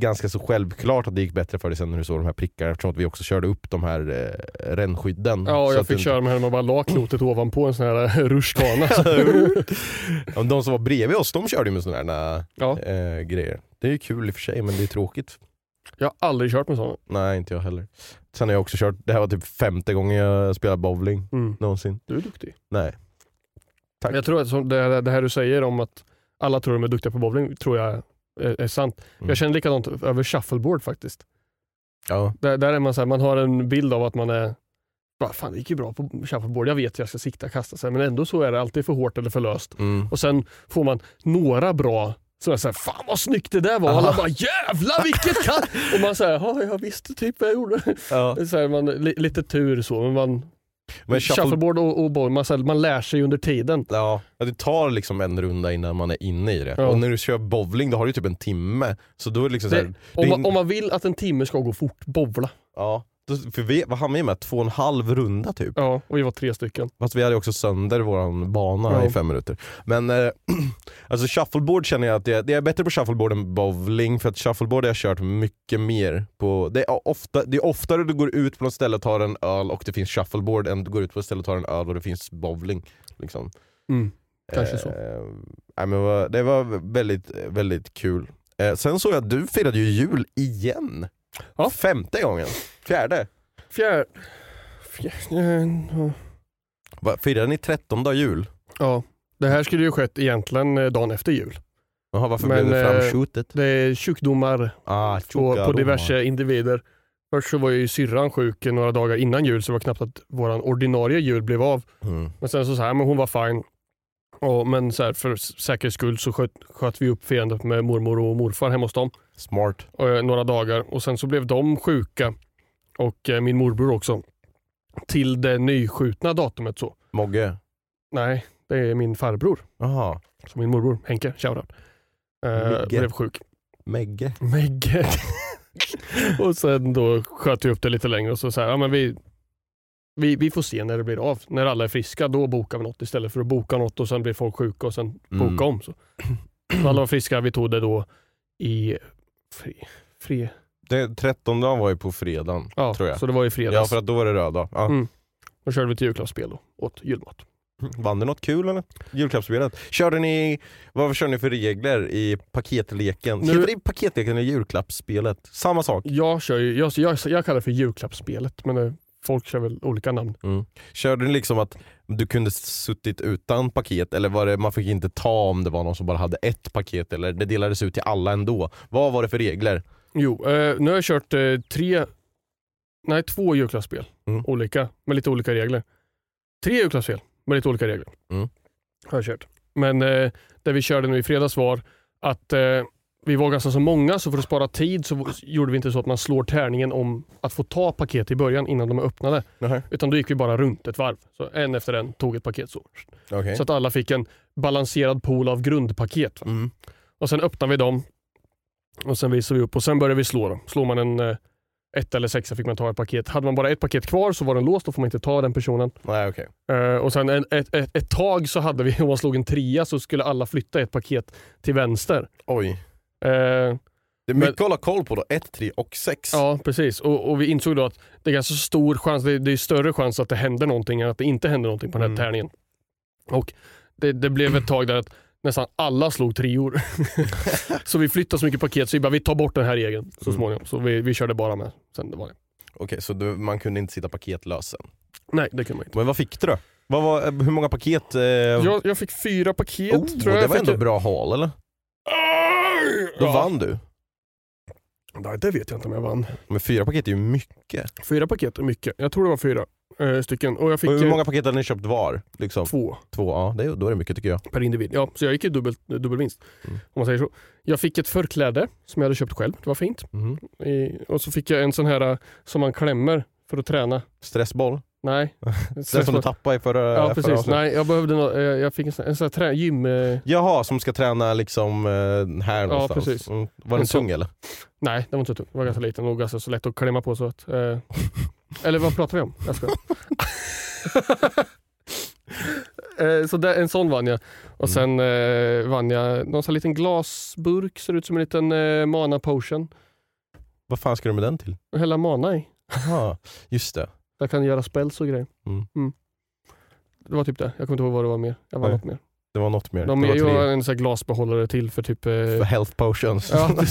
ganska så självklart att det gick bättre för dig sen när du såg de här prickarna eftersom att vi också körde upp de här eh, rännskydden. Ja, jag fick det köra med henne och bara la klotet ovanpå en sån här rutschkana. inte- [LAUGHS] Ja, De som var bredvid oss, de körde ju med sådana här ja, eh, grejer. Det är ju kul i och för sig men det är tråkigt. jag har aldrig kört med såna. Nej inte jag heller. Sen har jag också kört, det här var typ femte gången jag spelar bowling Mm. någonsin. Du är duktig. Nej. Tack. Jag tror att det här du säger om att alla tror de är duktiga på bowling, tror jag är, är sant. Mm. Jag känner likadant över shuffleboard faktiskt. Ja. Där, där är man så här, man har en bild av att man är bara, fan det gick ju bra på shuffleboard, jag vet att jag ska sikta och kasta sig, men ändå så är det alltid för hårt eller för löst. Mm. Och sen får man några bra så så här, fan vad snyggt det där var. Aha. Alla bara jävlar vilket kast! och man säger, ja jag visste typ vad jag gjorde. Ja. Så här, man, li, lite tur så, men man, Men shuffle, shuffleboard och, boll, man, man lär sig under tiden. ja, det tar liksom en runda innan man är inne i det. Ja. Och när du kör bowling då har du typ en timme. Så då är det liksom så här, Det, det om, man, om man vill att en timme ska gå fort, bowla. ja, för vi, vad hann vi med? Två och en halv runda typ. Ja, och vi var tre stycken. Fast vi hade också sönder våran bana Ja. i fem minuter. Men eh, [CLEARS THROAT] alltså shuffleboard känner jag att det, det är bättre på shuffleboard än bowling för att shuffleboard har jag kört mycket mer på. Det är, ofta, det är oftare du går ut på något ställe och tar en öl och det finns shuffleboard än du går ut på ett ställe och tar en öl och det finns bowling. Liksom. Mm. Kanske så. Eh, men det var väldigt, väldigt kul. Eh, sen såg jag att du firade ju jul igen. Ja. Femte gången. Fjärde. Fjärde... Fjärde... Va, Firade ni 13 jul? Ja. Det här skulle ju skett egentligen eh, dagen efter jul. Jaha, varför Men, blev det eh, framskjutet? Det är sjukdomar Ah, på, på diverse individer. Först så var ju syrran sjuk några dagar innan jul så det var knappt att våran ordinarie jul blev av. Mm. Men sen så, så här, men hon var fine. Och, men så här, för säkerhets skull så sköt, sköt vi upp firandet med mormor och morfar hemma hos dem Smart. eh, några dagar. Och sen så blev de sjuka och eh, min morbror också. Till det nyskjutna datumet så. Mogge? Nej, det är min farbror. Jaha, Så min morbror Henke, shoutout. Eh, blev sjuk. Megge? Megge. [LAUGHS] och sen då sköt vi upp det lite längre och så, så här, ja, men vi, vi, vi får se när det blir av. När alla är friska då bokar vi något istället för att boka något och sen blir folk sjuka och sen Mm. boka om. Så. så [CLEARS THROAT] alla var friska, vi tog det då i fri, fri, Det, 13 dagen var ju på fredagen, ja, tror jag. så det var i fredags. Ja, för att då var det röda. Ja. Mm. Då körde vi ett julklappsspel och åt julmat. Vann det något kul eller? Julklappsspelet? Körde ni, vad kör ni för regler i paketleken? Nu- Heter det paketleken eller julklappsspelet? Samma sak. Jag, kör ju, jag, jag, jag kallar det för julklappsspelet men eh, folk kör väl olika namn. Mm. Körde ni liksom att du kunde suttit utan paket eller var det man fick inte ta om det var någon som bara hade ett paket eller det delades ut till alla ändå? Vad var det för regler? Jo, eh, nu har jag kört eh, tre, nej två julklappsspel. Mm. Olika, med lite olika regler. Tre julklappsspel med lite olika regler. Mm. Har jag kört. Men eh, det vi körde nu i fredags var att eh, vi var ganska så många så för att spara tid så gjorde vi inte så att man slår tärningen om att få ta paket i början innan de är öppnade. Nähä. Utan då gick vi bara runt ett varv. Så en efter en tog ett paket så. Okej. Så att alla fick en balanserad pool av grundpaket. Mm. Och sen öppnar vi dem och sen visar vi upp och sen börjar vi slå dem. Slår man en eh, ett eller sexa fick man ta ett paket. Hade man bara ett paket kvar så var den låst, då får man inte ta den personen. Nej okej. Eh, och sen en, ett, ett, ett tag så hade vi, [LAUGHS] om man slog en trea så skulle alla flytta ett paket till vänster. Oj. Eh, Det är mycket att hålla koll på då, 1, 3 och 6. ja, precis. Och, och vi insåg då att det är ganska stor chans, det är, det är större chans att det händer någonting än att det inte händer någonting på den här Mm. tärningen. Och det, det blev ett tag där att nästan alla slog treor. [LAUGHS] så vi flyttade så mycket paket så vi bara, vi tar bort den här regeln så Mm. småningom. Så vi, vi körde bara med sen det var det. Okej, så du, man kunde inte sitta paketlös sen. Nej, det kunde man inte. Men vad fick du då? Vad var, eh, hur många paket? Eh, Jag, jag fick fyra paket oh, tror jag. det var jag fick ändå bra haul eller? Då vann du. Nej, det vet jag inte om jag vann. Men fyra paket är ju mycket. Fyra paket är mycket. Jag tror det var fyra eh, stycken. Och jag fick Och hur eh, många paket hade ni köpt var? Liksom? två Två, ja det, är- då är det mycket tycker jag. per individ. Ja, så jag gick ju dubbel, dubbelvinst. Mm. Om man säger så. Jag fick ett förkläde som jag hade köpt själv. Det var fint. Mhm. I, och så fick jag en sån här eh, som man klämmer för att träna. Stressboll? Nej. [LAUGHS] Den som du tappade i förra Ja förra precis. avsnittet. Nej, jag behövde nå- eh, jag fick en sån, en sån här gym... Eh, Jaha, som ska träna liksom eh, här någonstans. precis. Mm. Var den tung eller? nej, den var inte så tung. Den var ganska liten och ganska så lätt att klämma på. Så att, eh, [LAUGHS] eller vad pratar vi om? Jag [LAUGHS] eh, så det, en sån vann jag. Och sen eh, vann jag någon sån här liten glasburk, ser ut som en liten eh, mana potion. Vad fan ska du med den till? Hälla mana i. Jaha, just det. Jag kan göra spells och grejer. Mm. Det var typ det. Jag kommer inte ihåg vad det var mer. Jag Nej. något mer. Det var något mer. De det var tre. en sån här glasbehållare till för typ... Eh, För health potions. ja. [LAUGHS] [LAUGHS]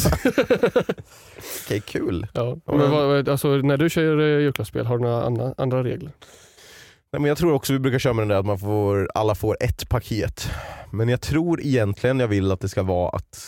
Okej, kul. ja. Men- vad, alltså, när du kör eh, julklappsspel, har du några andra, andra regler? Nej, men jag tror också vi brukar köra med den där att man får, alla får ett paket. Men jag tror egentligen jag vill att det ska vara att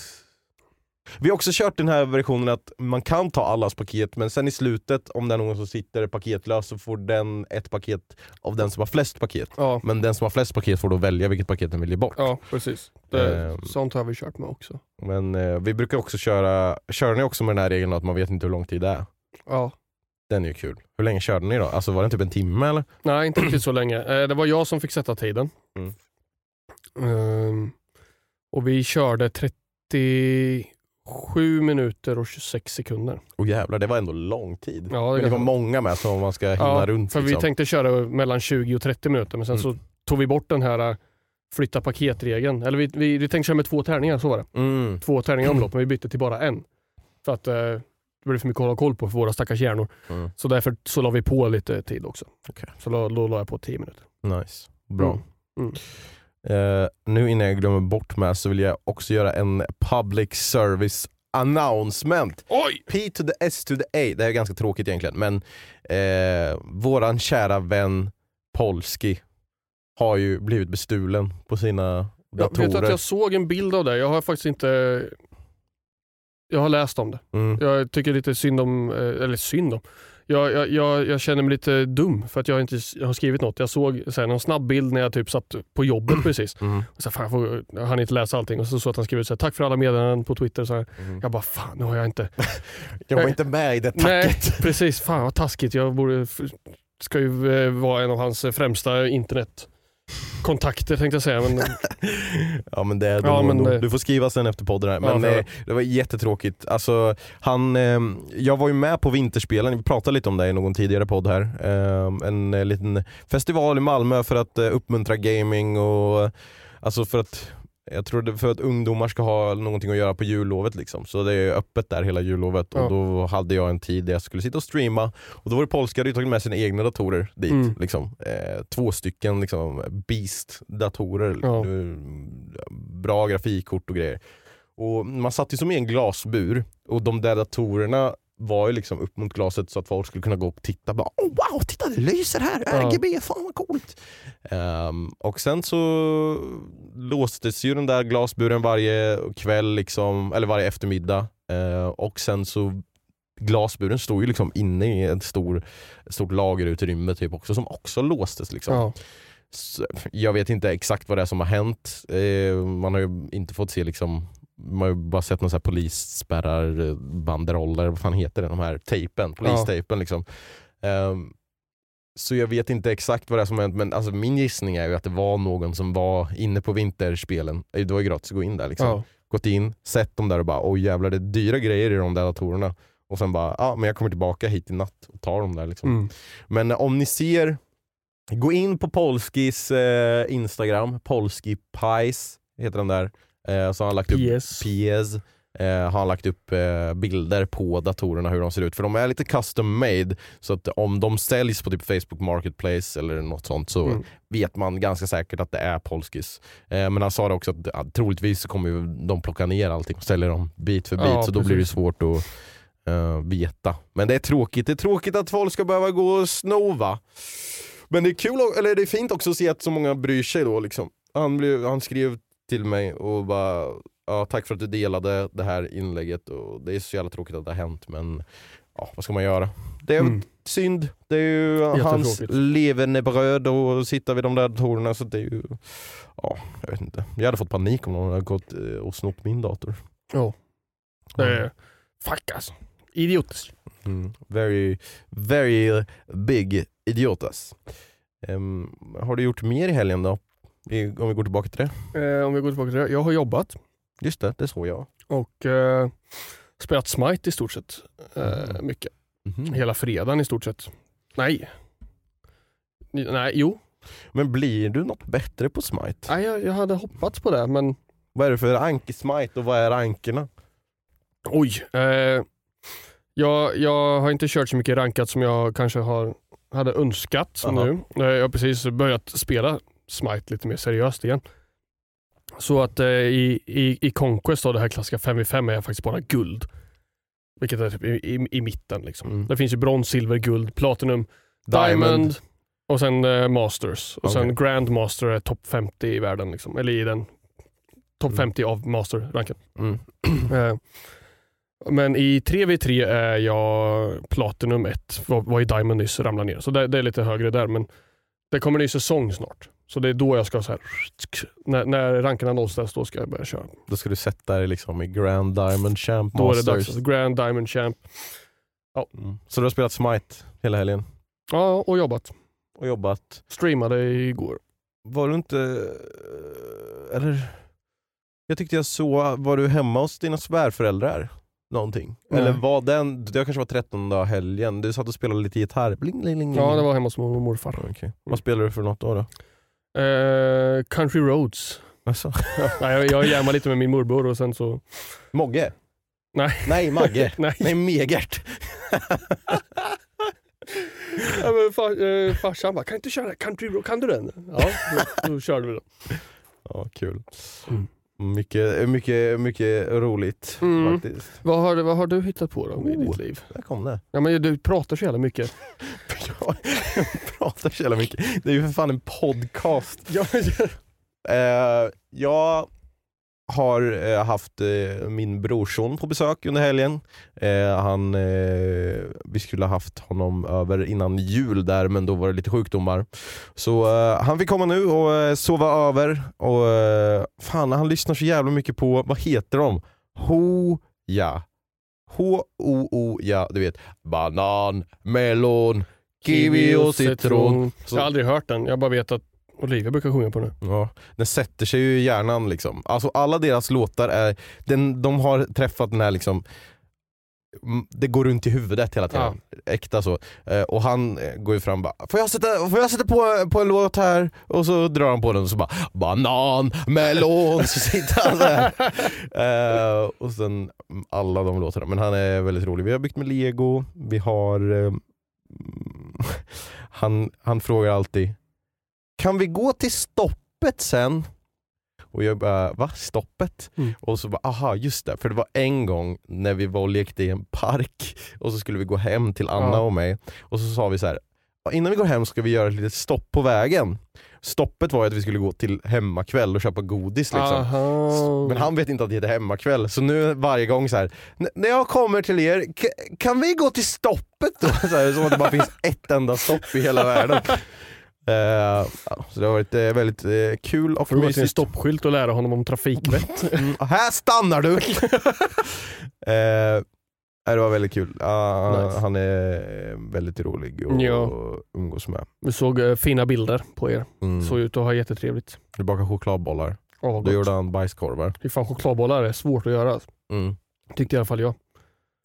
vi har också kört den här versionen att man kan ta allas paket men sen i slutet om det är någon som sitter paketlös så får den ett paket av den som har flest paket. Ja, Men den som har flest paket får då välja vilket paket den vill ge bort. ja precis. Det, Ehm. sånt har vi kört med också. Men eh, vi brukar också köra, kör ni också med den här regeln att man vet inte hur lång tid det är? Ja. Den är ju kul. Hur länge körde ni då? Alltså var det typ en timme eller? Nej, inte riktigt så länge. Eh, Det var jag som fick sätta tiden. Mm. Ehm, och vi körde 37 minuter och 26 sekunder. Åh jävlar, det var ändå lång tid. Ja, det Men det var många med så man ska hinna Ja, runt. för vi liksom. tänkte köra mellan 20 och 30 minuter men sen så Mm. tog vi bort den här äh, flytta paketregeln. Eller vi, vi, vi tänkte köra med två tärningar, så var det. Mm. Två tärningar omlopp, men vi bytte till bara en. För att eh, det blev för mycket att hålla koll på för våra stackars hjärnor. Mm. Så därför så la vi på lite tid också. Okej. Så då, då la jag på 10 minuter. Nice, bra. Mm. Eh, nu innan jag glömmer bort med så vill jag också göra en public service announcement. Oj! P to the S to the A, det här är ganska tråkigt egentligen men eh, våran kära vän Polski har ju blivit bestulen på sina Jag datorer. vet att jag såg en bild av det. Jag har faktiskt inte... Jag har läst om det. mm. Jag tycker lite synd om, eh, eller synd om. Jag, jag, jag, jag känner mig lite dum för att jag inte jag har skrivit något. Jag såg så här, någon snabb bild när jag typ satt på jobbet [CLEARS THROAT] precis. Mm. Så här, fan, jag, får, jag hann inte läsa allting och så såg att han skrev ut så här, tack för alla meddelanden på Twitter. Så här. Mm. Jag bara fan nu har jag inte... [LAUGHS] Jag var inte med i det Nej tacket. [LAUGHS] precis, fan vad taskigt. Jag borde, ska ju eh, vara en av hans främsta internetkontakter tänkte jag säga. Men, [LAUGHS] Ja men det är Ja, ja, men, eh, Du får skriva sen efter podden här. Ja, Men jag eh, det var jättetråkigt. Alltså, han, eh, jag var ju med på Vinterspelen, vi pratade lite om det i någon tidigare podd här. Eh, en liten festival i Malmö för att eh, uppmuntra gaming och alltså för att jag tror det för att ungdomar ska ha någonting att göra på jullovet liksom. Så det är öppet där hela jullovet Ja. och då hade jag en tid där jag skulle sitta och streama och då var det polska, hade tagit med sina egna datorer dit. Mm. Liksom. Eh, två stycken liksom, Beast-datorer. Ja. Bra grafikkort och grejer. Och man satt ju som i en glasbur och de där datorerna var ju liksom upp mot glaset så att folk skulle kunna gå och titta. Bara, oh, wow, titta det lyser här! Ja. RGB, fan vad coolt! Ehm, och sen så låstes ju den där glasburen varje kväll, liksom, eller varje eftermiddag. Eh, och sen så Glasburen stod ju liksom inne i ett stor, stort lagerutrymme typ också, som också låstes. Liksom. ja. Så, jag vet inte exakt vad det är som har hänt. Eh, man har ju inte fått se liksom man har ju bara sett några polisspärrar, eh, banderoller, vad fan heter det? De här tejpen, polistejpen liksom. Ehm, så jag vet inte exakt vad det är som har hänt men alltså, min gissning är ju att det var någon som var inne på vinterspelen. Eh, Det var ju gratis att gå in där liksom. Ja. Gått in, sett dem där och bara oj jävlar det är dyra grejer i de där datorerna. Och sen bara, ja men jag kommer tillbaka hit i natt och tar dem där liksom. Mm. Men eh, om ni ser, gå in på Polskis eh, Instagram, Polski Pies heter den där. Eh, så har han lagt upp PS. PS. Eh, har han lagt upp eh, bilder på datorerna hur de ser ut. För de är lite custom made. Så att om de säljs på typ Facebook Marketplace eller något sånt så Mm. vet man ganska säkert att det är Polskis. Eh, men han sa det också att ja, troligtvis så kommer ju de plocka ner allting och sälja dem bit för bit. Ja, så då blir det precis. svårt att eh, veta. Men det är tråkigt. Det är tråkigt att folk ska behöva gå och snova. Men det är kul, eller det är fint också att se att så många bryr sig då. Liksom. Han, blev, han skrev till mig och bara ja, tack för att du delade det här inlägget. Och det är så jävla tråkigt att det har hänt men ja, vad ska man göra? Det är Mm. synd. Det är ju hans levernebröd och sitta vid de där datorerna. Så det är ju, ja, jag vet inte. Jag hade fått panik om någon hade gått eh, och snott min dator. Ja. Det är, fuck alltså. Idiotiskt. Mm. Very, very big idiotas. Ehm, har du gjort mer i helgen då? I, om vi går tillbaka till det. Eh, om vi går tillbaka till det. Jag har jobbat Just det, det såg jag. och eh, spelat Smite i stort sett. Eh, Mm. mycket. Mhm. Hela fredagen i stort sett. Nej. Nej, jo. Men blir du något bättre på Smite? Nej, jag, jag hade hoppats på det men Vad är det för anke-smite och vad är ankerna? oj. Eh, jag, jag har inte kört så mycket rankat som jag kanske har, hade önskat Aha. nu. Eh, Jag har precis börjat spela Smite lite mer seriöst igen. Så att eh, i, i, i Conquest, då, det här klassiska 5v5, är jag faktiskt bara guld. Vilket är typ i, i, i mitten. Liksom. Mm. Det finns ju brons, silver, guld, platinum, diamond, och sen eh, masters. Och sen Okej. grandmaster är topp 50 i världen. Liksom. Eller i den topp Mm. 50 av master-ranken. Mm. [CLEARS THROAT] Eh, Men i 3v3 är jag Platinum 1. Var, var i Diamond nyss, ramlade ner. Så det, det är lite högre där. Men det kommer en ny säsong snart. Så det är då jag ska så här, när, när rankerna nollställs, då ska jag börja köra. Då ska du sätta dig liksom i Grand Diamond Champ Då är det Masters. dags. Grand Diamond Champ. Mm. Så du har spelat Smite hela helgen Ja, och jobbat. och jobbat. Streamade igår. Var du inte... Eller... Jag tyckte jag såg, var du hemma hos dina svärföräldrar? Någonting? Nej. Eller var den, det kanske var 13 dag helgen, du satt och spelade lite gitarr? Bling, bling, bling, Ja, det var hemma hos mormor och morfar. Okej. Vad spelar du för något då? då? Eh, Country Roads. Alltså. [LAUGHS] Nej, jag, jag jammade lite med min morbror och sen så... Mogge? Nej. Nej, Magge. [LAUGHS] Nej. Nej, Megert. [LAUGHS] Ja, men far, eh, farsan bara, kan du inte köra Country Road? Kan du den? Ja, då, då körde vi då. Ja, kul. Mm. Mycket, mycket, mycket roligt Mm. faktiskt. Vad har, vad har du hittat på då i Oh. ditt liv? Där kom det. Ja, men du pratar så jävla mycket. [LAUGHS] pratar så jävla mycket. Det är ju för fan en podcast. Ja, Eh, jag har eh, haft eh, min brorson på besök under helgen. Eh, han, eh, vi skulle ha haft honom över innan jul där men då var det lite sjukdomar. Så eh, han fick komma nu och sova över. Och Fan han lyssnar så jävla mycket på, vad heter de? Ho-ja. H-O-O-ja, du vet. Banan, melon, kiwi och citron. Jag har aldrig hört den, jag bara vet att Olivia brukar sjunga på den. Ja, den sätter sig ju i hjärnan liksom. Alltså alla deras låtar är, den, de har träffat den här liksom det går runt i huvudet hela tiden. Äkta så. Eh, och han eh, går ju fram och bara, får jag sätta, får jag sätta på, på en låt här? Och så drar han på den och så bara, banan, melon, så sitter han där. [LAUGHS] Eh, och sen alla de låtarna. Men han är väldigt rolig. Vi har byggt med lego, vi har eh, [LAUGHS] han, han frågar alltid, kan vi gå till stoppet sen? Och jag bara, va? Stoppet? Mm. Och så bara, aha just det, för det var en gång när vi var och lekte i en park [LAUGHS] och så skulle vi gå hem till Anna Ja. och mig och så sa vi så här. "Ja, innan vi går hem ska vi göra ett litet stopp på vägen. Stoppet var ju att vi skulle gå till hemmakväll och köpa godis liksom. Aha. Men han vet inte att det heter hemmakväll, så nu varje gång så här. "N- när jag kommer till er, kan vi gå till stoppet då? [LAUGHS] Så här, som att det bara finns ett enda stopp i hela världen. [LAUGHS] Ja, så det har varit eh, väldigt eh, kul och Får du gå till en mysigt. stoppskylt och lära honom om trafikvett. [LAUGHS] Mm, här stannar du! Eh, nej, det var väldigt kul. Ah, Nice. Han är väldigt rolig att Ja. umgås med. Vi såg eh, fina bilder på er. Mm. Såg ut att ha jättetrevligt. Du bakade chokladbollar. Vad Då gott. gjorde han bajskorvar. Fy fan, chokladbollar är svårt att göra. Mm. Tyckte i alla fall jag.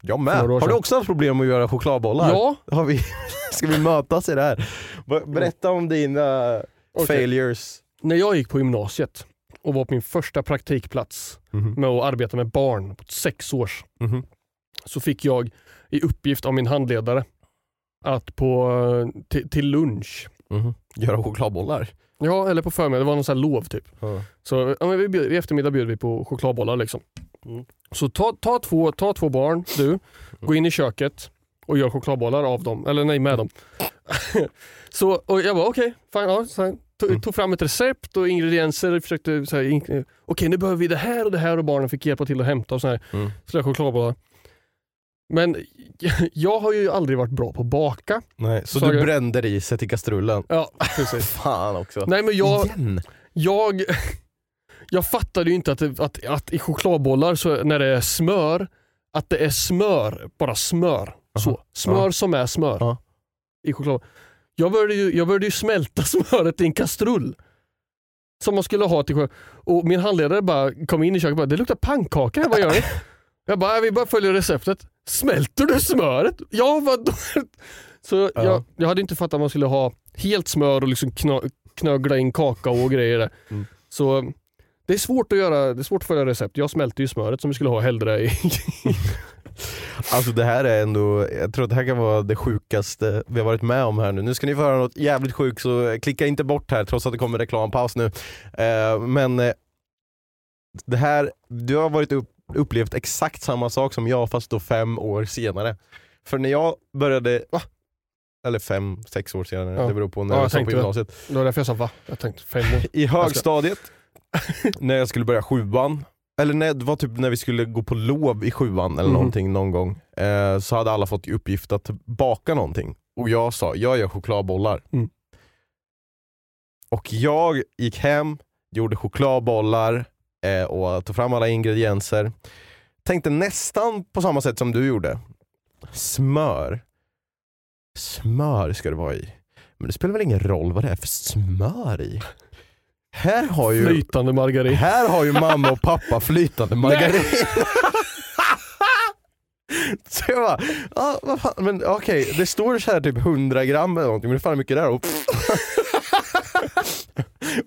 Jag med. Har du också haft problem med att göra chokladbollar? Ja, Har vi, [LAUGHS] ska vi mötas i det här? Be- Berätta om dina Okej. failures. när jag gick på gymnasiet och var på min första praktikplats Mhm. med att arbeta med barn på sex års Mhm. Så fick jag i uppgift av min handledare att på, eh, till, lunch, Mhm. Göra chokladbollar? ja eller på förmiddagen, det var någon sån här lov typ. Ja. Så ja, vi bjöd, i eftermiddag bjöd vi på chokladbollar. Liksom. Mm. Så ta, ta, två, ta två barn, du, gå in i köket och gör chokladbollar av dem. Eller nej, med dem. [LAUGHS] så, och jag bara okej, fine, ja, så tog, Mm. tog fram ett recept och ingredienser. Försökte så här, in, okej nu behöver vi det här och det här och barnen fick hjälpa till att hämta och så här. Mm. Så där chokladbollar. Men [LAUGHS] jag har ju aldrig varit bra på att baka. Nej, så Saga- du brände riset i kastrullen? Ja, [LAUGHS] precis. Fan också. Nej men jag, Igen? Jag, [LAUGHS] jag fattade ju inte att, det, att, att i chokladbollar, så när det är smör, att det är smör, bara smör. Så. Smör Ja. som är smör. Ja. I choklad. Jag började, ju, jag började ju smälta smöret i en kastrull. Som man skulle ha till choklad. Och min handledare bara kom in i köket och bara, det luktar pannkaka här, vad gör ni? Jag bara, "Nej, vi bara följer receptet. Smälter du smöret? Ja, vadå? Så Ja. jag, jag hade inte fattat att man skulle ha helt smör och liksom kna, knögla in kakao och grejer där. Mm. Så det är svårt att göra, det är svårt att följa recept. Jag smälter ju smöret som vi skulle ha hellre i. [LAUGHS] Alltså det här är ändå, jag tror att det här kan vara det sjukaste vi har varit med om här nu. Nu ska ni få höra något jävligt sjukt så klicka inte bort här trots att det kommer reklampaus nu. Eh, men eh, det här, du har varit upp, upplevt exakt samma sak som jag fast då fem år senare. För när jag började, va? Eller fem, sex år senare, Ja. det beror på när Ja, jag stod på gymnasiet. Det var därför jag sa va? Jag tänkte fem år. [LAUGHS] I högstadiet, [LAUGHS] när jag skulle börja sjuan, eller när, det var typ när vi skulle gå på lov i sjuan eller Mhm. någonting någon gång, eh, så hade alla fått i uppgift att baka någonting. Och jag sa, jag gör chokladbollar. Mm. Och jag gick hem, gjorde chokladbollar eh, och tog fram alla ingredienser. Tänkte nästan på samma sätt som du gjorde. Smör. Smör ska det vara i. Men det spelar väl ingen roll vad det är för smör i? Här har ju, Flytande margarin. här har ju mamma och pappa flytande margarin. [LAUGHS] Så jag bara, ah, vad fan, men okej, det står så här typ 100 gram eller någonting, men det är fan mycket där. Och,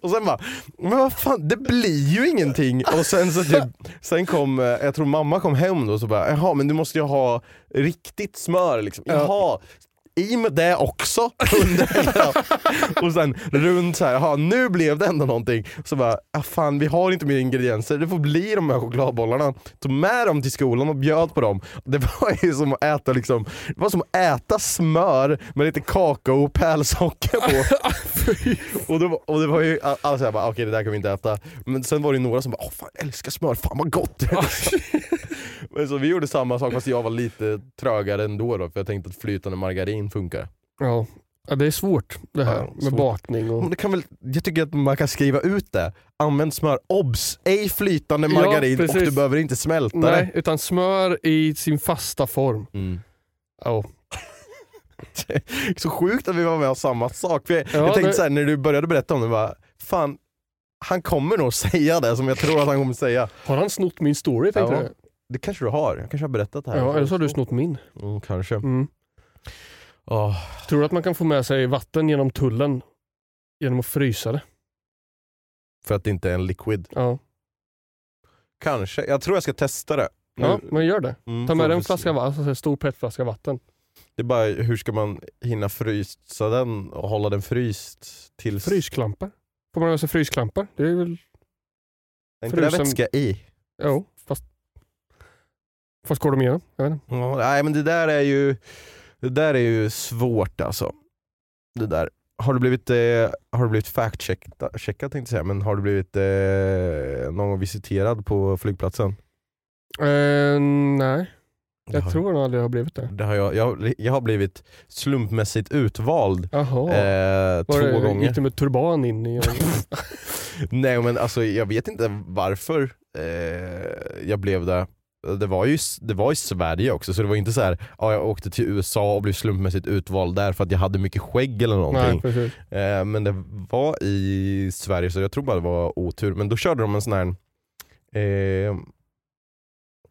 och sen bara, men vad fan, det blir ju ingenting. Och sen så typ, sen kom, eh, jag tror mamma kom hem då och så bara, jaha men du måste ju ha riktigt smör liksom. Ja. Jaha, i med det också [LAUGHS] under hela. Och sen runt så här, aha, nu blev det ändå någonting. Så bara, ah, fan vi har inte mer ingredienser, det får bli de här chokladbollarna. Tog med dem till skolan och bjöd på dem. Det var ju som att äta liksom, det var som att äta smör med lite kakao och pärlsocker på. [LAUGHS] och, det var, och det var ju, alla såhär bara, okej okay, det där kan vi inte äta. Men sen var det några som bara, åh fan jag älskar smör, fan vad gott. [LAUGHS] Så vi gjorde samma sak fast jag var lite trögare ändå då, för jag tänkte att flytande margarin funkar. Ja. ja, det är svårt det här Ja, med svårt. bakning. Och... Men det kan väl, jag tycker att man kan skriva ut det. Använd smör, obs! Ej flytande Ja, margarin och precis. du behöver inte smälta Nej, utan smör i sin fasta form. det. Mm. Ja. [LAUGHS] Så sjukt att vi var med om samma sak. För jag, Ja, jag tänkte det- så här, när du började berätta om det, bara, fan han kommer nog säga det som jag tror att han kommer säga. Har han snott min story tänkte Ja? Det kanske du har, jag kanske har berättat det här. Ja, eller så har du snott min. Mm, kanske. Mm. Åh, Tror du att man kan få med sig vatten genom tullen genom att frysa det? för att det inte är en liquid. Ja, Kanske, jag tror jag ska testa det. ja Nu- men gör det. Mm, Ta med dig en flaska vatten, alltså en stor petflaska vatten. Det är bara hur ska man hinna frysa den och hålla den fryst tills... Frysklampar. Får man ha sig frysklampar? Det är väl... Är inte det vätska i? Jo, Fast går de inte. Ja, nej men det där är ju Det där är ju svårt alltså. Det där. Har du blivit, eh, har du blivit fact-checkad checkad tänkte jag säga, men har du blivit eh, någon gång visiterad på flygplatsen? Eh, nej, jag har, tror nog aldrig jag har blivit det. det har jag, jag, jag har blivit slumpmässigt utvald eh, två det, gånger. Gick du med turban in i... [LAUGHS] Nej men alltså jag vet inte varför eh, jag blev det. Det var, ju, det var i Sverige också så det var inte så här, ja, jag åkte till USA och blev slumpmässigt utvald där för att jag hade mycket skägg eller någonting. nej. Eh, men det var i Sverige så jag tror bara det var otur. Men då körde de en sån här eh,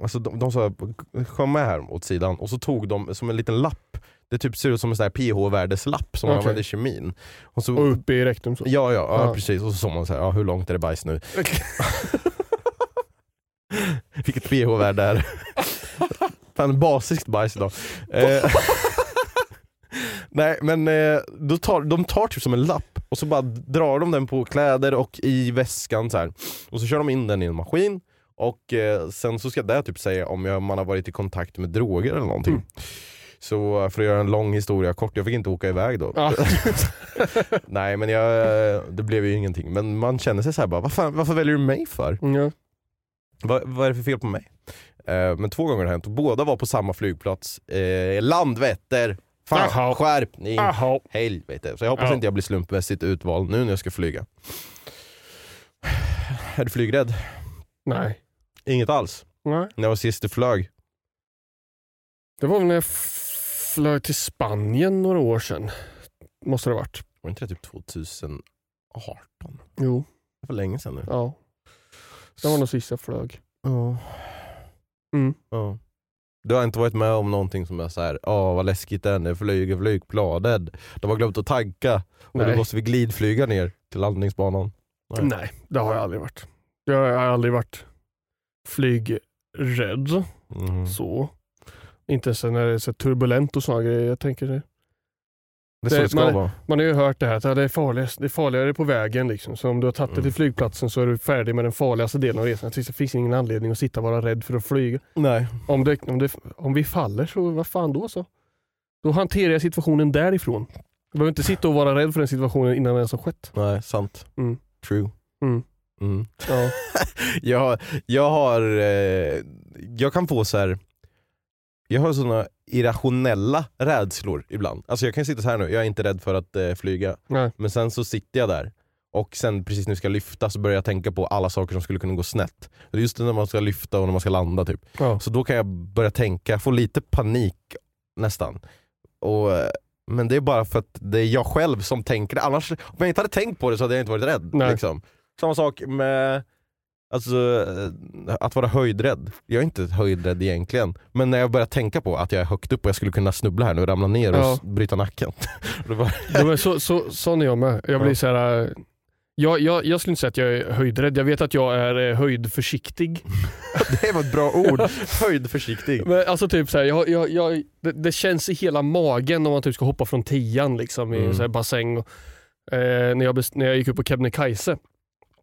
Alltså de, de sa kom med här åt sidan och så tog de som en liten lapp Det typ ser ut som en sån här pH-värdeslapp som man Okej. använder i kemin. Och så, Och uppe i rektum så. Ja, ja, ja, Ja. precis. Och så sa man så här, ja, hur långt är det bajs nu? [LAUGHS] [LAUGHS] Vilket pH-värde är det? [LAUGHS] Fan, basiskt bajs idag. Eh, [LAUGHS] Nej men eh, då tar, de tar typ som en lapp och så bara drar de den på kläder och i väskan så här. Och så kör de in den i en maskin och eh, sen så ska det typ säga om jag, man har varit i kontakt med droger eller någonting. Mm. Så för att göra en lång historia kort, jag fick inte åka iväg då. Ja. Nej men jag, det blev ju ingenting. Men man känner sig så här bara, vad fan, varför väljer du mig för? Mm. Vad, vad är det för fel på mig? Eh, men två gånger har det hänt och båda var på samma flygplats. Eh, Landvetter! Fan, Jaha. skärpning! Jaha. Helvete. Så jag hoppas Ja. inte jag blir slumpmässigt utvald nu när jag ska flyga. [SIGHS] Är du flygrädd? Nej. Inget alls. Nej. När var sist du flög? Det var väl när jag flög till Spanien några år sedan. Måste det ha varit. Var inte det typ 2018? Jo. Det var länge sedan nu. Ja. Det var nog sist jag flög. Ja. Mm. Ja. Du har inte varit med om någonting som är så här, åh vad läskigt det är när flyger flygplanet. De har glömt att tanka och Nej. då måste vi glidflyga ner till landningsbanan. Nej. Nej, det har jag aldrig varit. Jag har aldrig varit flygrädd. Mhm. Så. Inte så när det är så turbulent och sådana grejer. Jag tänker det. Det är så Det- det ska man- vara. Man har ju hört det här att det, är farligast, det är farligare på vägen. Liksom. Så om du har tagit dig Mm. till flygplatsen så är du färdig med den farligaste delen av resan. Det finns ingen anledning att sitta och vara rädd för att flyga. Nej. Om, det, om, det, om vi faller så vad fan då så? Då hanterar jag situationen därifrån. Jag behöver inte sitta och vara rädd för den situationen innan den ens har skett. Nej, sant. Mm. True. Mm. Mm. Ja. [LAUGHS] jag, jag har, eh, jag kan få så här. Jag har såna irrationella rädslor ibland. Alltså jag kan sitta så här nu, jag är inte rädd för att eh, flyga. Nej. Men sen så sitter jag där och sen precis när vi ska lyfta så börjar jag tänka på alla saker som skulle kunna gå snett. Just när man ska lyfta och när man ska landa typ. Ja. Så då kan jag börja tänka, få lite panik nästan. Och, eh, men det är bara för att det är jag själv som tänker det. Annars, om jag inte hade tänkt på det så hade jag inte varit rädd. Liksom. Samma sak med alltså, eh, att vara höjdrädd. Jag är inte höjdrädd egentligen. Men när jag börjar tänka på att jag är högt upp och jag skulle kunna snubbla här nu och ramla ner och Ja. bryta nacken. Bara, Ja, men så, så, sån är jag med. Jag blir Ja. så här, äh, Jag, jag, jag skulle inte säga att jag är höjdrädd, jag vet att jag är eh, höjdförsiktig. [LAUGHS] Det var ett bra ord. Höjdförsiktig. Men alltså typ så här, jag, jag, jag, det, det känns i hela magen om man typ ska hoppa från tian liksom, i Mm. så här bassäng. Och, eh, när, jag när jag gick upp på Kebnekaise,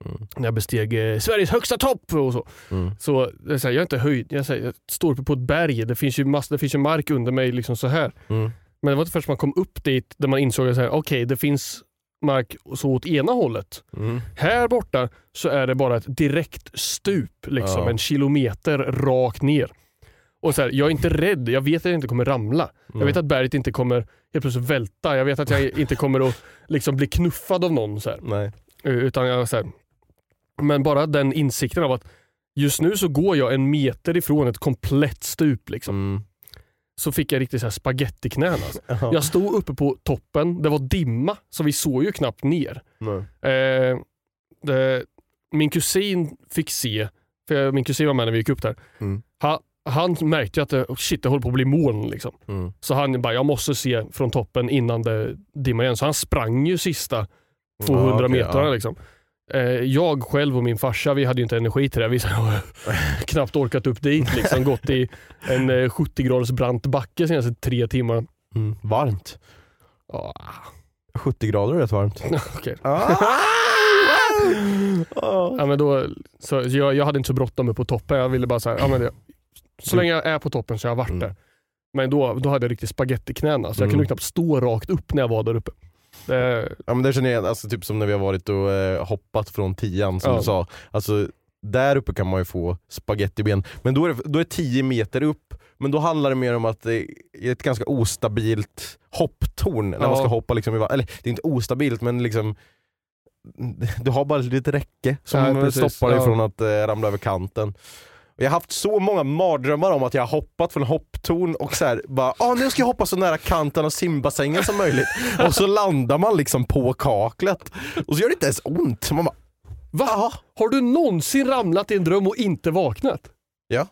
Mm. när jag besteg eh, Sveriges högsta topp och så. Mm. Så är så här, jag är inte höjd, jag, så här, jag står uppe på ett berg, det finns ju, mass, det finns ju mark under mig liksom så här. Mm. Men det var inte först man kom upp dit där man insåg att okej det finns mark så åt ena hållet. Mm. Här borta så är det bara ett direkt stup, liksom, Ja. en kilometer rakt ner. Och så här, jag är inte rädd, jag vet att jag inte kommer ramla. Jag vet att berget inte kommer helt plötsligt välta. Jag vet att jag inte kommer att liksom, bli knuffad av någon. Så här. Utan jag, så här. Men bara den insikten av att just nu så går jag en meter ifrån ett komplett stup. Liksom. Mm. Så fick jag riktigt så här spagettiknän. Alltså. [LAUGHS] Ja. Jag stod uppe på toppen, det var dimma så vi såg ju knappt ner. Eh, det, min kusin fick se, för jag, min kusin var med när vi gick upp där. Mm. Ha, han märkte ju att det, oh shit, det håller på att bli moln. Liksom. Mm. Så han bara, jag måste se från toppen innan det dimmar igen. Så han sprang ju sista 200 Ja, okej, metrarna. ja. Liksom. Eh, jag själv och min farsa, vi hade ju inte energi till det. Vi har [LAUGHS] knappt orkat upp dit. Liksom. Gått i en eh, 70 graders brant backe senaste tre timmar. Mm. Varmt. Ah, 70 grader är rätt varmt. [LAUGHS] okej. Ah! [LAUGHS] Ja, men då, så jag, jag hade inte så bråttom upp på toppen. Jag ville bara så här, ja, men det, så länge jag är på toppen så har jag varit Mm. där. Men då, då hade jag riktigt spagettiknän. Alltså. Jag Mm. kunde knappt stå rakt upp när jag var där uppe. Det, Ja men det känner jag igen, alltså, typ som när vi har varit och eh, hoppat från tian som Ja. du sa. Alltså, där uppe kan man ju få spagettiben, men då är det då är det 10 meter upp. Men då handlar det mer om att det är ett ganska ostabilt hopptorn när man Ja. ska hoppa. Liksom, eller det är inte ostabilt men liksom du har bara ett litet räcke som Ja, precis. stoppar dig Ja. från att eh, ramla över kanten. Jag har haft så många mardrömmar om att jag har hoppat från hopptorn och så här, bara ah, nu ska jag hoppa så nära kanten av simbassängen som möjligt. och så landar man liksom på kaklet och så gör det inte ens ont. Man bara, Va? Har du någonsin ramlat i en dröm och inte vaknat? Ja.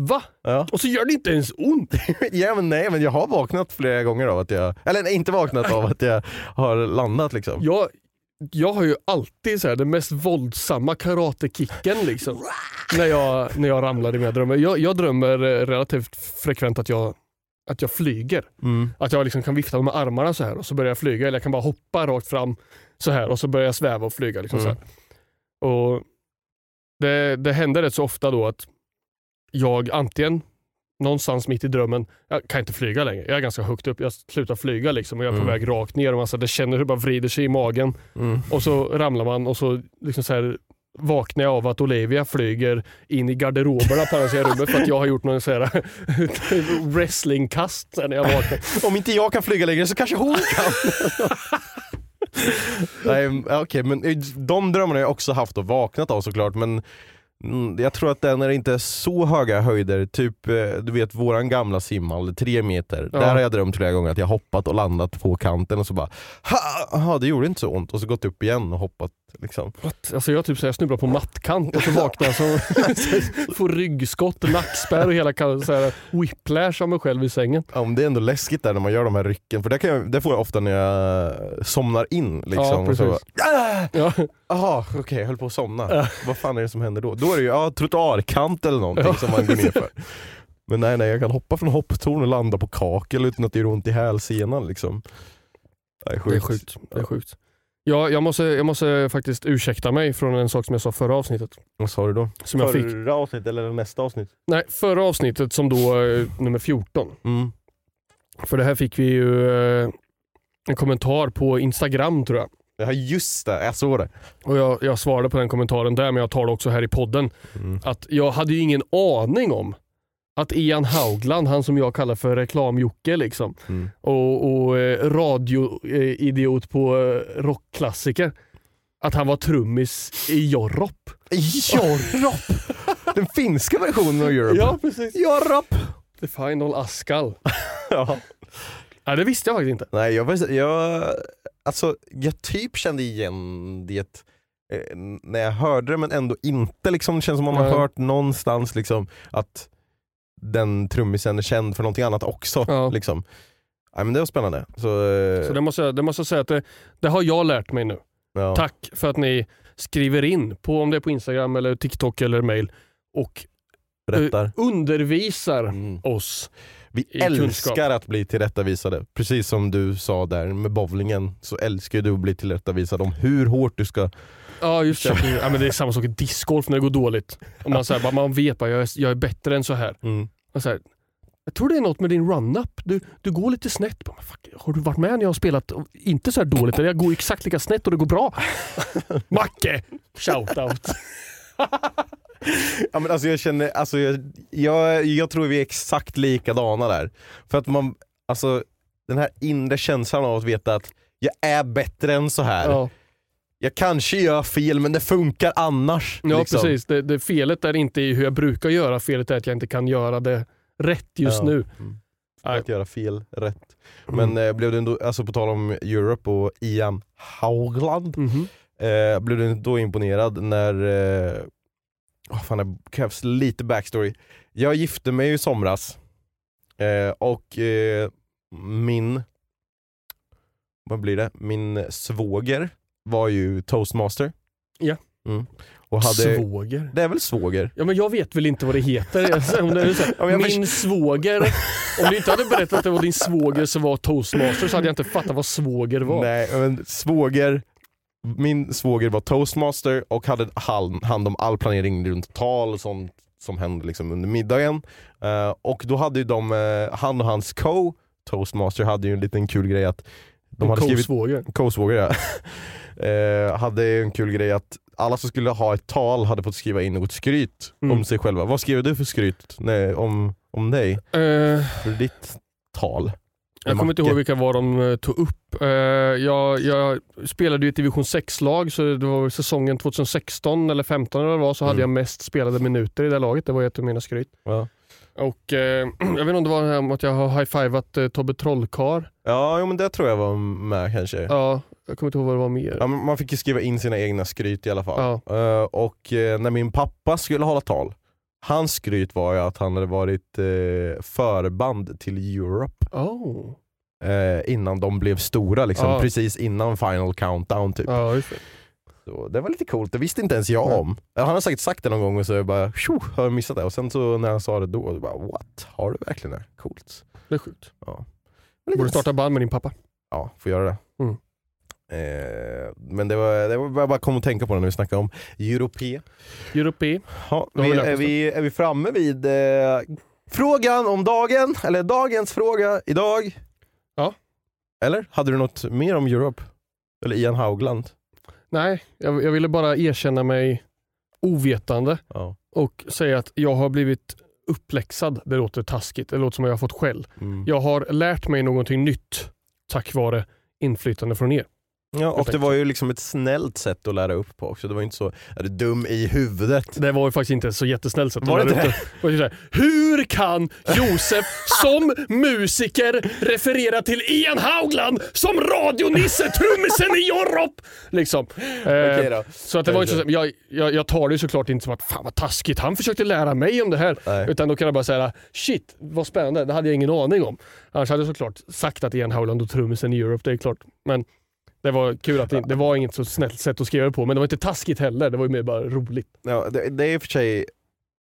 Va? ja. Och så gör det inte ens ont? [LAUGHS] ja men nej men jag har vaknat flera gånger av att jag, eller nej, inte vaknat av att jag har landat liksom. Jag, jag har ju alltid så här, den mest våldsamma karatekicken liksom. när, jag, när jag ramlar i mina drömmar. Jag, jag drömmer eh, relativt frekvent att jag, att jag flyger. Mm. Att jag liksom kan vifta med armarna så här och så börjar jag flyga. Eller jag kan bara hoppa rakt fram så här och så börjar jag sväva och flyga. Liksom så Mm. här. Och det, det händer rätt så ofta då att jag antingen någonstans mitt i drömmen, jag kan inte flyga längre. Jag är ganska högt upp, jag slutar flyga liksom och jag är på Mm. väg rakt ner och man så här, det känner hur det bara vrider sig i magen. Mm. Och så ramlar man och så, liksom så här, vaknar jag av att Olivia flyger in i garderoberna på andra sidan rummet för att jag har gjort någon här [LAUGHS] wrestlingkast när jag vaknar. Om inte jag kan flyga längre så kanske hon kan. [LAUGHS] Nej, okej, men de drömmarna har jag också haft och vaknat av såklart men jag tror att den är inte så höga höjder, typ eh, du vet våran gamla simhall, tre meter. Ja. Där har jag drömt flera gånger att jag hoppat och landat på kanten och så bara ha, aha, det gjorde inte så ont och så gått upp igen och hoppat. Liksom. What? Alltså jag typ så här, jag snubblar på mattkant och så vaknar jag så, [LAUGHS] får ryggskott, nackspärr och hela så här, whiplash av mig själv i sängen. Ja, det är ändå läskigt där när man gör de här rycken, för det, kan jag, det får jag ofta när jag somnar in. Liksom, Ja, så, "Ah!" Ja. Jaha, okej jag höll på att somna. Vad fan är det som händer då? Då är det ju ja, trottoarkant eller någonting som man går ner för. Men nej, nej, jag kan hoppa från hopptorn och landa på kakel utan att det gör ont i hälsenan. Liksom. Det är Det är sjukt. sjukt. Det är sjukt. Ja, jag, måste, jag måste faktiskt ursäkta mig från en sak som jag sa förra avsnittet. Vad sa du då? Som jag fick. Förra avsnittet eller nästa avsnitt? Nej, förra avsnittet som då är nummer 14. Mm. För det här fick vi ju eh, en kommentar på Instagram tror jag. Ja just det, jag såg det. Och jag, jag svarade på den kommentaren där men jag tar det också här i podden. Mm. Att jag hade ju ingen aning om att Ian Haugland, han som jag kallar för reklam-Jocke liksom, Mm. och, och eh, radio-idiot på eh, rockklassiker, att han var trummis i Jorrop. Jorrop! [LAUGHS] Den finska versionen av Europe. precis. Jorrop! The Final Askal. [LAUGHS] Ja. Nej, det visste jag faktiskt inte. Nej, jag, jag, alltså, jag typ kände igen det eh, när jag hörde det men ändå inte. Liksom, det känns som man har hört någonstans liksom, att den trummisen är känd för någonting annat också. Ja. Liksom. Nej, men det var spännande. Så, eh, Så det måste, jag- det måste jag säga att det, det har jag lärt mig nu. Ja. Tack för att ni skriver in, på, om det är på Instagram, eller TikTok eller mail och eh, undervisar Mm. oss. Vi älskar kunskap. att bli tillrättavisade. Precis som du sa där med bowlingen, så älskar du att bli tillrättavisad om hur hårt du ska... Ja just det, ja, men det är samma sak i discgolf när det går dåligt. Om man, så här, man vet bara jag är, jag är bättre än så här. Mm. Så här jag tror det är något med din run-up. Du, du går lite snett. Bara, fuck, har du varit med när jag har spelat inte så här dåligt? Jag går exakt lika snett och det går bra. [LAUGHS] Macke! Shoutout. [LAUGHS] Ja, men alltså jag, känner, alltså jag, jag, jag tror vi är exakt likadana där. För att man, alltså den här inre känslan av att veta att jag är bättre än så här. Ja, Jag kanske gör fel men det funkar annars. ja liksom. precis. Det, det, felet är inte i hur jag brukar göra. Felet är att jag inte kan göra det rätt just Ja. nu. Mm. Att göra fel rätt. Mm. Men eh, blev det ändå, alltså på tal om Europe och Ian Haugland, Mhm. eh, blev du då imponerad när, eh, oh, fan det krävs lite backstory. Jag gifte mig i somras eh, och eh, min, vad blir det, min svåger var ju toastmaster. Ja. Mm. Och hade, Svåger. det är väl svåger? Ja, men jag vet väl inte vad det heter. [LAUGHS] Om det är så här, min svåger. [LAUGHS] Om du inte hade berättat att det var din svåger som var toastmaster så hade jag inte fattat vad svåger var. Nej, men svåger, min svåger var toastmaster och hade hand, om all planering runt tal och sånt som hände liksom under middagen. Eh, och då hade ju de, eh, han och hans co-toastmaster hade ju en liten kul grej att de hade skrivit Co-svåger. Co-svåger ja. [LAUGHS] eh, hade en kul grej att alla som skulle ha ett tal hade fått skriva in något skryt Mm. om sig själva. Vad skrev du för skryt nej, om, om dig? Eh, För ditt tal? jag kommer inte ihåg vilka var de eh, tog upp. Eh, jag, jag spelade ju ett division 6-lag så det var säsongen 2016 eller 15 eller vad så hade Mm. jag mest spelade minuter i det laget. Det var ett av mina skryt. Ja. Och eh, [CLEARS THROAT] Jag vet inte om det var det här med att jag har high-fivat eh, Tobbe Trollkar. Ja, jo, men det tror jag var med kanske. Ja, jag kommer inte ihåg vad det var mer. Ja, men man fick ju skriva in sina egna skryt i alla fall. Ja. Eh, och eh, när min pappa skulle hålla tal, hans skryt var ju att han hade varit uh, förband till Europe Oh. eh, innan de blev stora, liksom, Ja. precis innan final countdown. Typ. Ja, just det. Så det var lite coolt, det visste inte ens jag Nej. om. Han har säkert sagt det någon gång och så jag bara tjo, har jag missat det. Och sen så när han sa det då, då bara what? Har du verkligen det? Coolt. det är sjukt. Ja. Du borde starta band med din pappa. Ja, får göra det. Mm. Eh, men det var, det var jag bara kom att tänka på det när vi snackade om Europé. Europe. Ja, vi, är, vi, är vi framme vid eh, frågan om dagen, eller dagens fråga idag? Ja. Eller? Hade du något mer om Europe? Eller Ian Haugland? Nej, jag, jag ville bara erkänna mig ovetande Ja. och säga att jag har blivit uppläxad. Det låter taskigt, det låter som att jag har fått skäll. Mm. Jag har lärt mig någonting nytt tack vare inflytande från er. Ja, och det var ju liksom ett snällt sätt att lära upp på också. Det var inte så, är du dum i huvudet? Det var ju faktiskt inte så jättesnällt sätt. att Var det lära upp det ju här, Hur kan Josef som musiker referera till Ian Haugland som radionisse, trummisen i Europe? Liksom. Eh. Så att det var inte så, jag, jag, jag tar det ju såklart inte som att fan vad taskigt, han försökte lära mig om det här. Nej. Utan då kan jag bara säga shit vad spännande, det hade jag ingen aning om. Annars hade jag såklart sagt att Ian Howland och trummisen i Europe, det är klart. Men det var kul att det, det var inget så snällt sätt att skriva det på, men det var inte taskigt heller. Det var ju mer bara roligt. Ja, det, det är i och för sig,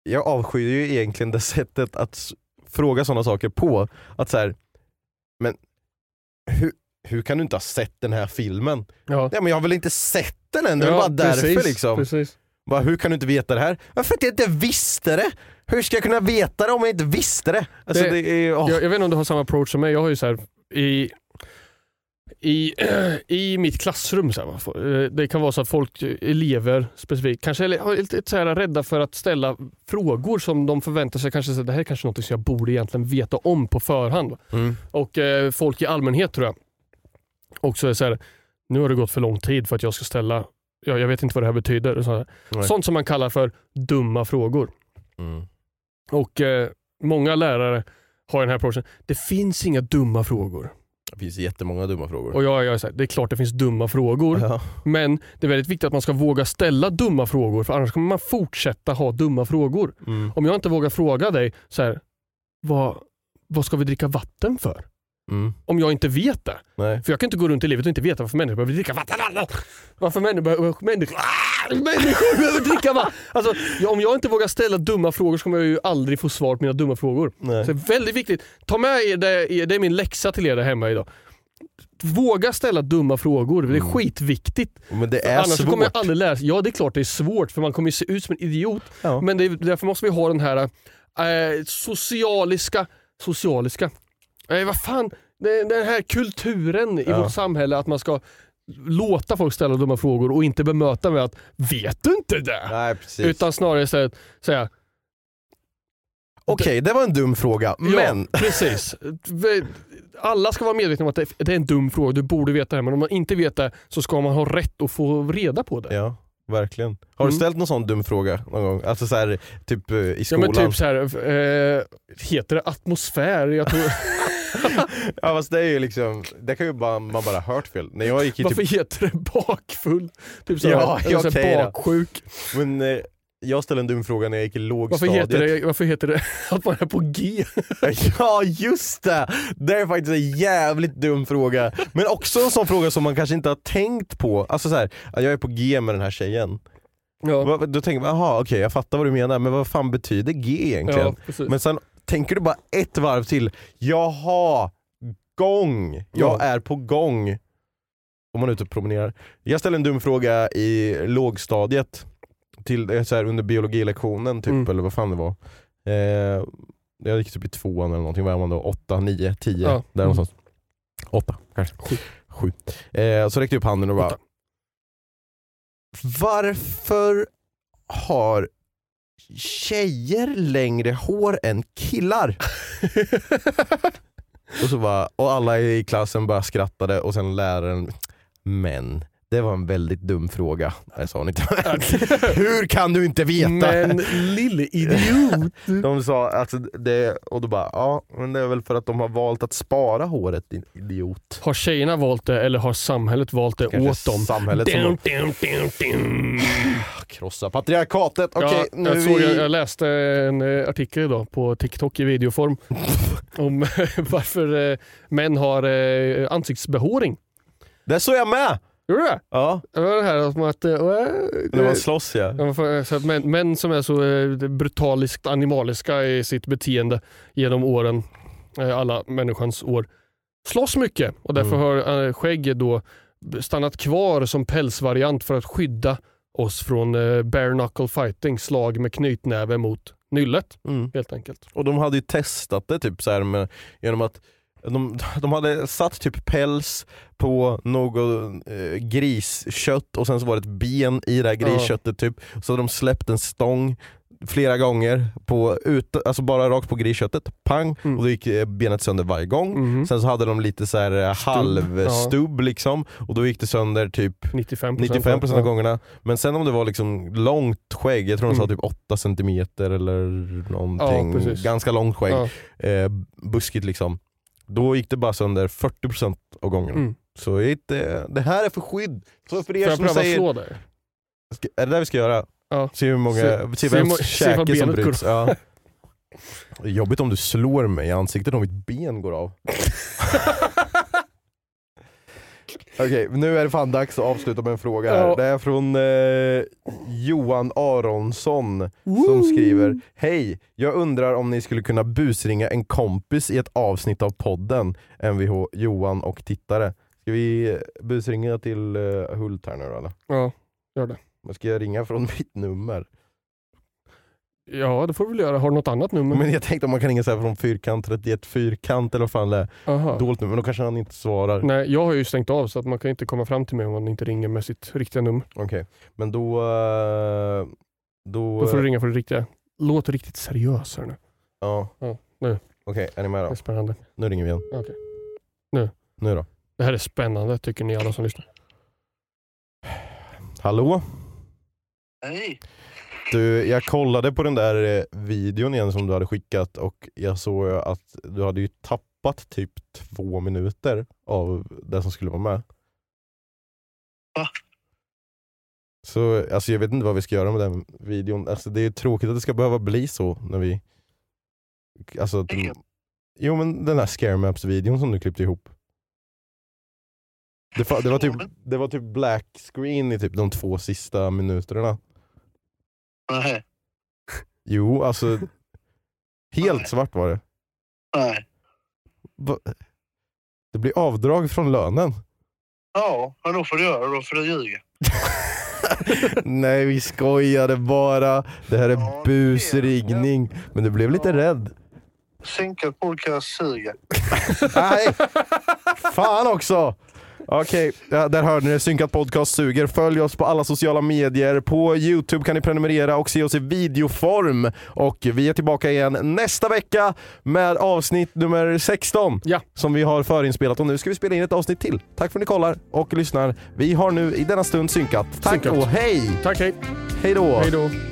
jag avskyr ju egentligen det sättet att fråga sådana saker på. Att så här, men hur, hur kan du inte ha sett den här filmen? Ja, Ja, men jag har väl inte sett den än, det Ja, väl bara därför precis, liksom. Precis. Bara, hur kan du inte veta det här? Varför att jag inte visste det? Hur ska jag kunna veta det om jag inte visste det? Alltså, Det- det, är, åh. Jag, jag vet inte om du har samma approach som mig. Jag har ju så här, i, i, [CLEARS THROAT] i mitt klassrum, så här, eh, det kan vara så att folk, eh, elever specifikt, kanske är lite så här, rädda för att ställa frågor som de förväntar sig. Kanske så här, det här är kanske något som jag borde egentligen veta om på förhand. Mm. Och eh, folk i allmänhet tror jag också är så här, nu har det gått för lång tid för att jag ska ställa, ja, jag vet inte vad det här betyder. Så här. Sånt som man kallar för dumma frågor. Mm. Och eh, många lärare har den här approachen. Det finns inga dumma frågor. Det finns jättemånga dumma frågor. Och jag, jag här, det är klart det finns dumma frågor. Ja. Men det är väldigt viktigt att man ska våga ställa dumma frågor för annars kommer man fortsätta ha dumma frågor. Mm. Om jag inte vågar fråga dig så här, vad, vad ska vi dricka vatten för? Mm. om jag inte vet det. Nej. För jag kan inte gå runt i livet och inte veta varför människor behöver dricka vatten. Varför människor människor, Ah! människor behöver dricka vatten. Alltså, om jag inte vågar ställa dumma frågor så kommer jag ju aldrig få svar på mina dumma frågor. Nej. Så det är väldigt viktigt. Ta med er det, det är min läxa till er där hemma idag. Våga ställa dumma frågor, det är skitviktigt. Men det är Annars svårt. kommer jag aldrig lära sig. Ja det är klart det är svårt för man kommer ju se ut som en idiot. Ja. Men det är, därför måste vi ha den här eh, socialiska, socialiska, eh, vad fan, den, den här kulturen i Ja. vårt samhälle att man ska låta folk ställa dumma frågor och inte bemöta med att vet du inte det? Nej precis. Utan snarare säga, säga Okej, det var en dum fråga, men Ja, [LAUGHS] precis. Alla ska vara medvetna om att det det är en dum fråga, du borde veta det. Men om man inte vet det så ska man ha rätt att få reda på det. Ja, verkligen. Har du Mm. ställt någon sån dum fråga någon gång? Alltså så här, typ eh, i Ja skolan? men typ så här, eh, heter det atmosfär? Jag tror, [LAUGHS] Ja fast det är ju liksom, det kan ju bara, man bara hört fel. När jag gick i varför typ, heter det bakfull? Typ så här, Ja, eller så här okej då. baksjuk. men, eh, jag ställde en dum fråga när jag gick i Varför lågstadiet. heter, det, varför heter det [LAUGHS] att man är på G? [LAUGHS] Ja just det! Det är faktiskt en jävligt dum fråga. Men också en sån fråga som man kanske inte har tänkt på. Alltså så här, jag är på G med den här tjejen. Ja, Då tänker man, jaha okej jag fattar vad du menar, men vad fan betyder G egentligen? ja. Men sen tänker du bara ett varv till, jaha, gång, jag Ja. är på gång. Om man är ute och promenerar. Jag ställde en dum fråga i lågstadiet, till, eh, så här, under biologilektionen typ, Mm. eller vad fan det var. Eh, jag gick typ i tvåan eller någonting, vad är man då? Åtta, nio, tio, Ja. där Mm. någonstans. Åtta kanske. Sju. Sju. Eh, så räckte jag upp handen och bara, Åtta. varför har tjejer längre hår än killar? [LAUGHS] och, så bara, och alla i klassen bara skrattade och sen läraren, men det var en väldigt dum fråga. Jag [LAUGHS] sa hon [LAUGHS] inte. Hur kan du inte veta? Men lille idiot. [LAUGHS] De sa alltså det, och då bara, ja men det är väl för att de har valt att spara håret din idiot. Har tjejerna valt det eller har samhället valt det Kanske åt dem? samhället som Dun, dun, dun, dun. krossar patriarkatet. Okej, ja, nu jag, såg, vi... jag läste en eh, artikel idag på TikTok i videoform om varför eh, män har eh, ansiktsbehåring. Där såg jag med! Gjorde du det? Ja, Det var det här som att... eh, när man slåss ja. Så att män, män som är så eh, brutaliskt animaliska i sitt beteende genom åren, eh, alla människans år, slåss mycket och därför Mm. har eh, skägget då stannat kvar som pälsvariant för att skydda oss från eh, bare knuckle fighting, slag med knytnäve mot nyllet Mm. helt enkelt. Och de hade ju testat det typ så här med, genom att de, de hade satt typ päls på något eh, griskött och sen så var det ett ben i det här grisköttet typ. Så hade de släppt en stång flera gånger, på, ut, alltså bara rakt på grisköttet, pang, Mm. och då gick eh, benet sönder varje gång. Mhm. Sen så hade de lite så här eh, halvstubb liksom, och då gick det sönder typ 95%, 95% av ja. gångerna. Men sen om det var liksom långt skägg, jag tror de sa Mm. typ 8 cm eller någonting, Ja, ganska långt skägg, Ja. eh, buskigt liksom. Då gick det bara sönder 40% av gångerna. Mm. Så det, det här är för skydd. Så för Får er jag som pröva säger, slå där? Ska- är det där vi ska göra? Ja. Se hur många, Se- se, se vems käke som bryts. Ja. Det är jobbigt om du slår mig i ansiktet om mitt ben går av. [LAUGHS] Okej, nu är det fan dags att avsluta med en fråga här. Ja. Det är från eh, Johan Aronsson som skriver Hej, jag undrar om ni skulle kunna busringa en kompis i ett avsnitt av podden Mvh Johan och tittare. Ska vi eh, busringa till eh, Hult här nu då eller? Ja, gör det. Ska jag ringa från [LAUGHS] mitt nummer? Ja, det får du väl göra. Har du något annat nummer? Men jag tänkte om man kan ringa så här från fyrkant 31 fyrkant eller vad fan det är. Aha. Dåligt nummer, men då kanske han inte svarar. Nej, jag har ju stängt av så att man kan inte komma fram till mig om man inte ringer med sitt riktiga nummer. Okej, men då... eh, Då... Då får du ringa för det riktiga. Låt riktigt seriös här nu. Ja. Ja, nu. Okej, är ni med Det då? är spännande. Nu ringer vi igen. Okej. Nu. Nu då? Det här är spännande tycker ni alla som lyssnar. Hallå? Hej! Du, jag kollade på den där eh, videon igen som du hade skickat och jag såg att du hade ju tappat typ två minuter av det som skulle vara med. Va? Så alltså, jag vet inte vad vi ska göra med den videon. Alltså, det är tråkigt att det ska behöva bli så när vi... Alltså, Jag- Jo men den här Scare Maps-videon som du klippte ihop. Det, det, var typ, det var typ black screen i typ de två sista minuterna. Nej. Jo, alltså helt Nej. svart var det. Nej. Va- Det blir avdrag från lönen. Ja, men då får du göra det. Då får du ljuga. [LAUGHS] Nej vi skojade bara. Det här är Ja, busringning. Men du blev lite Ja. rädd. Synkad podcast suger. Nej! Fan också! Okej, ja, där hörde ni det. Synkat podcast suger. Följ oss på alla sociala medier. På Youtube kan ni prenumerera och se oss i videoform. Och vi är tillbaka igen nästa vecka med avsnitt nummer 16 Ja. som vi har förinspelat. Och nu ska vi spela in ett avsnitt till. Tack för att ni kollar och lyssnar. Vi har nu i denna stund synkat. Tack Synkat. och hej! Tack, hej. Hej då! Hej då.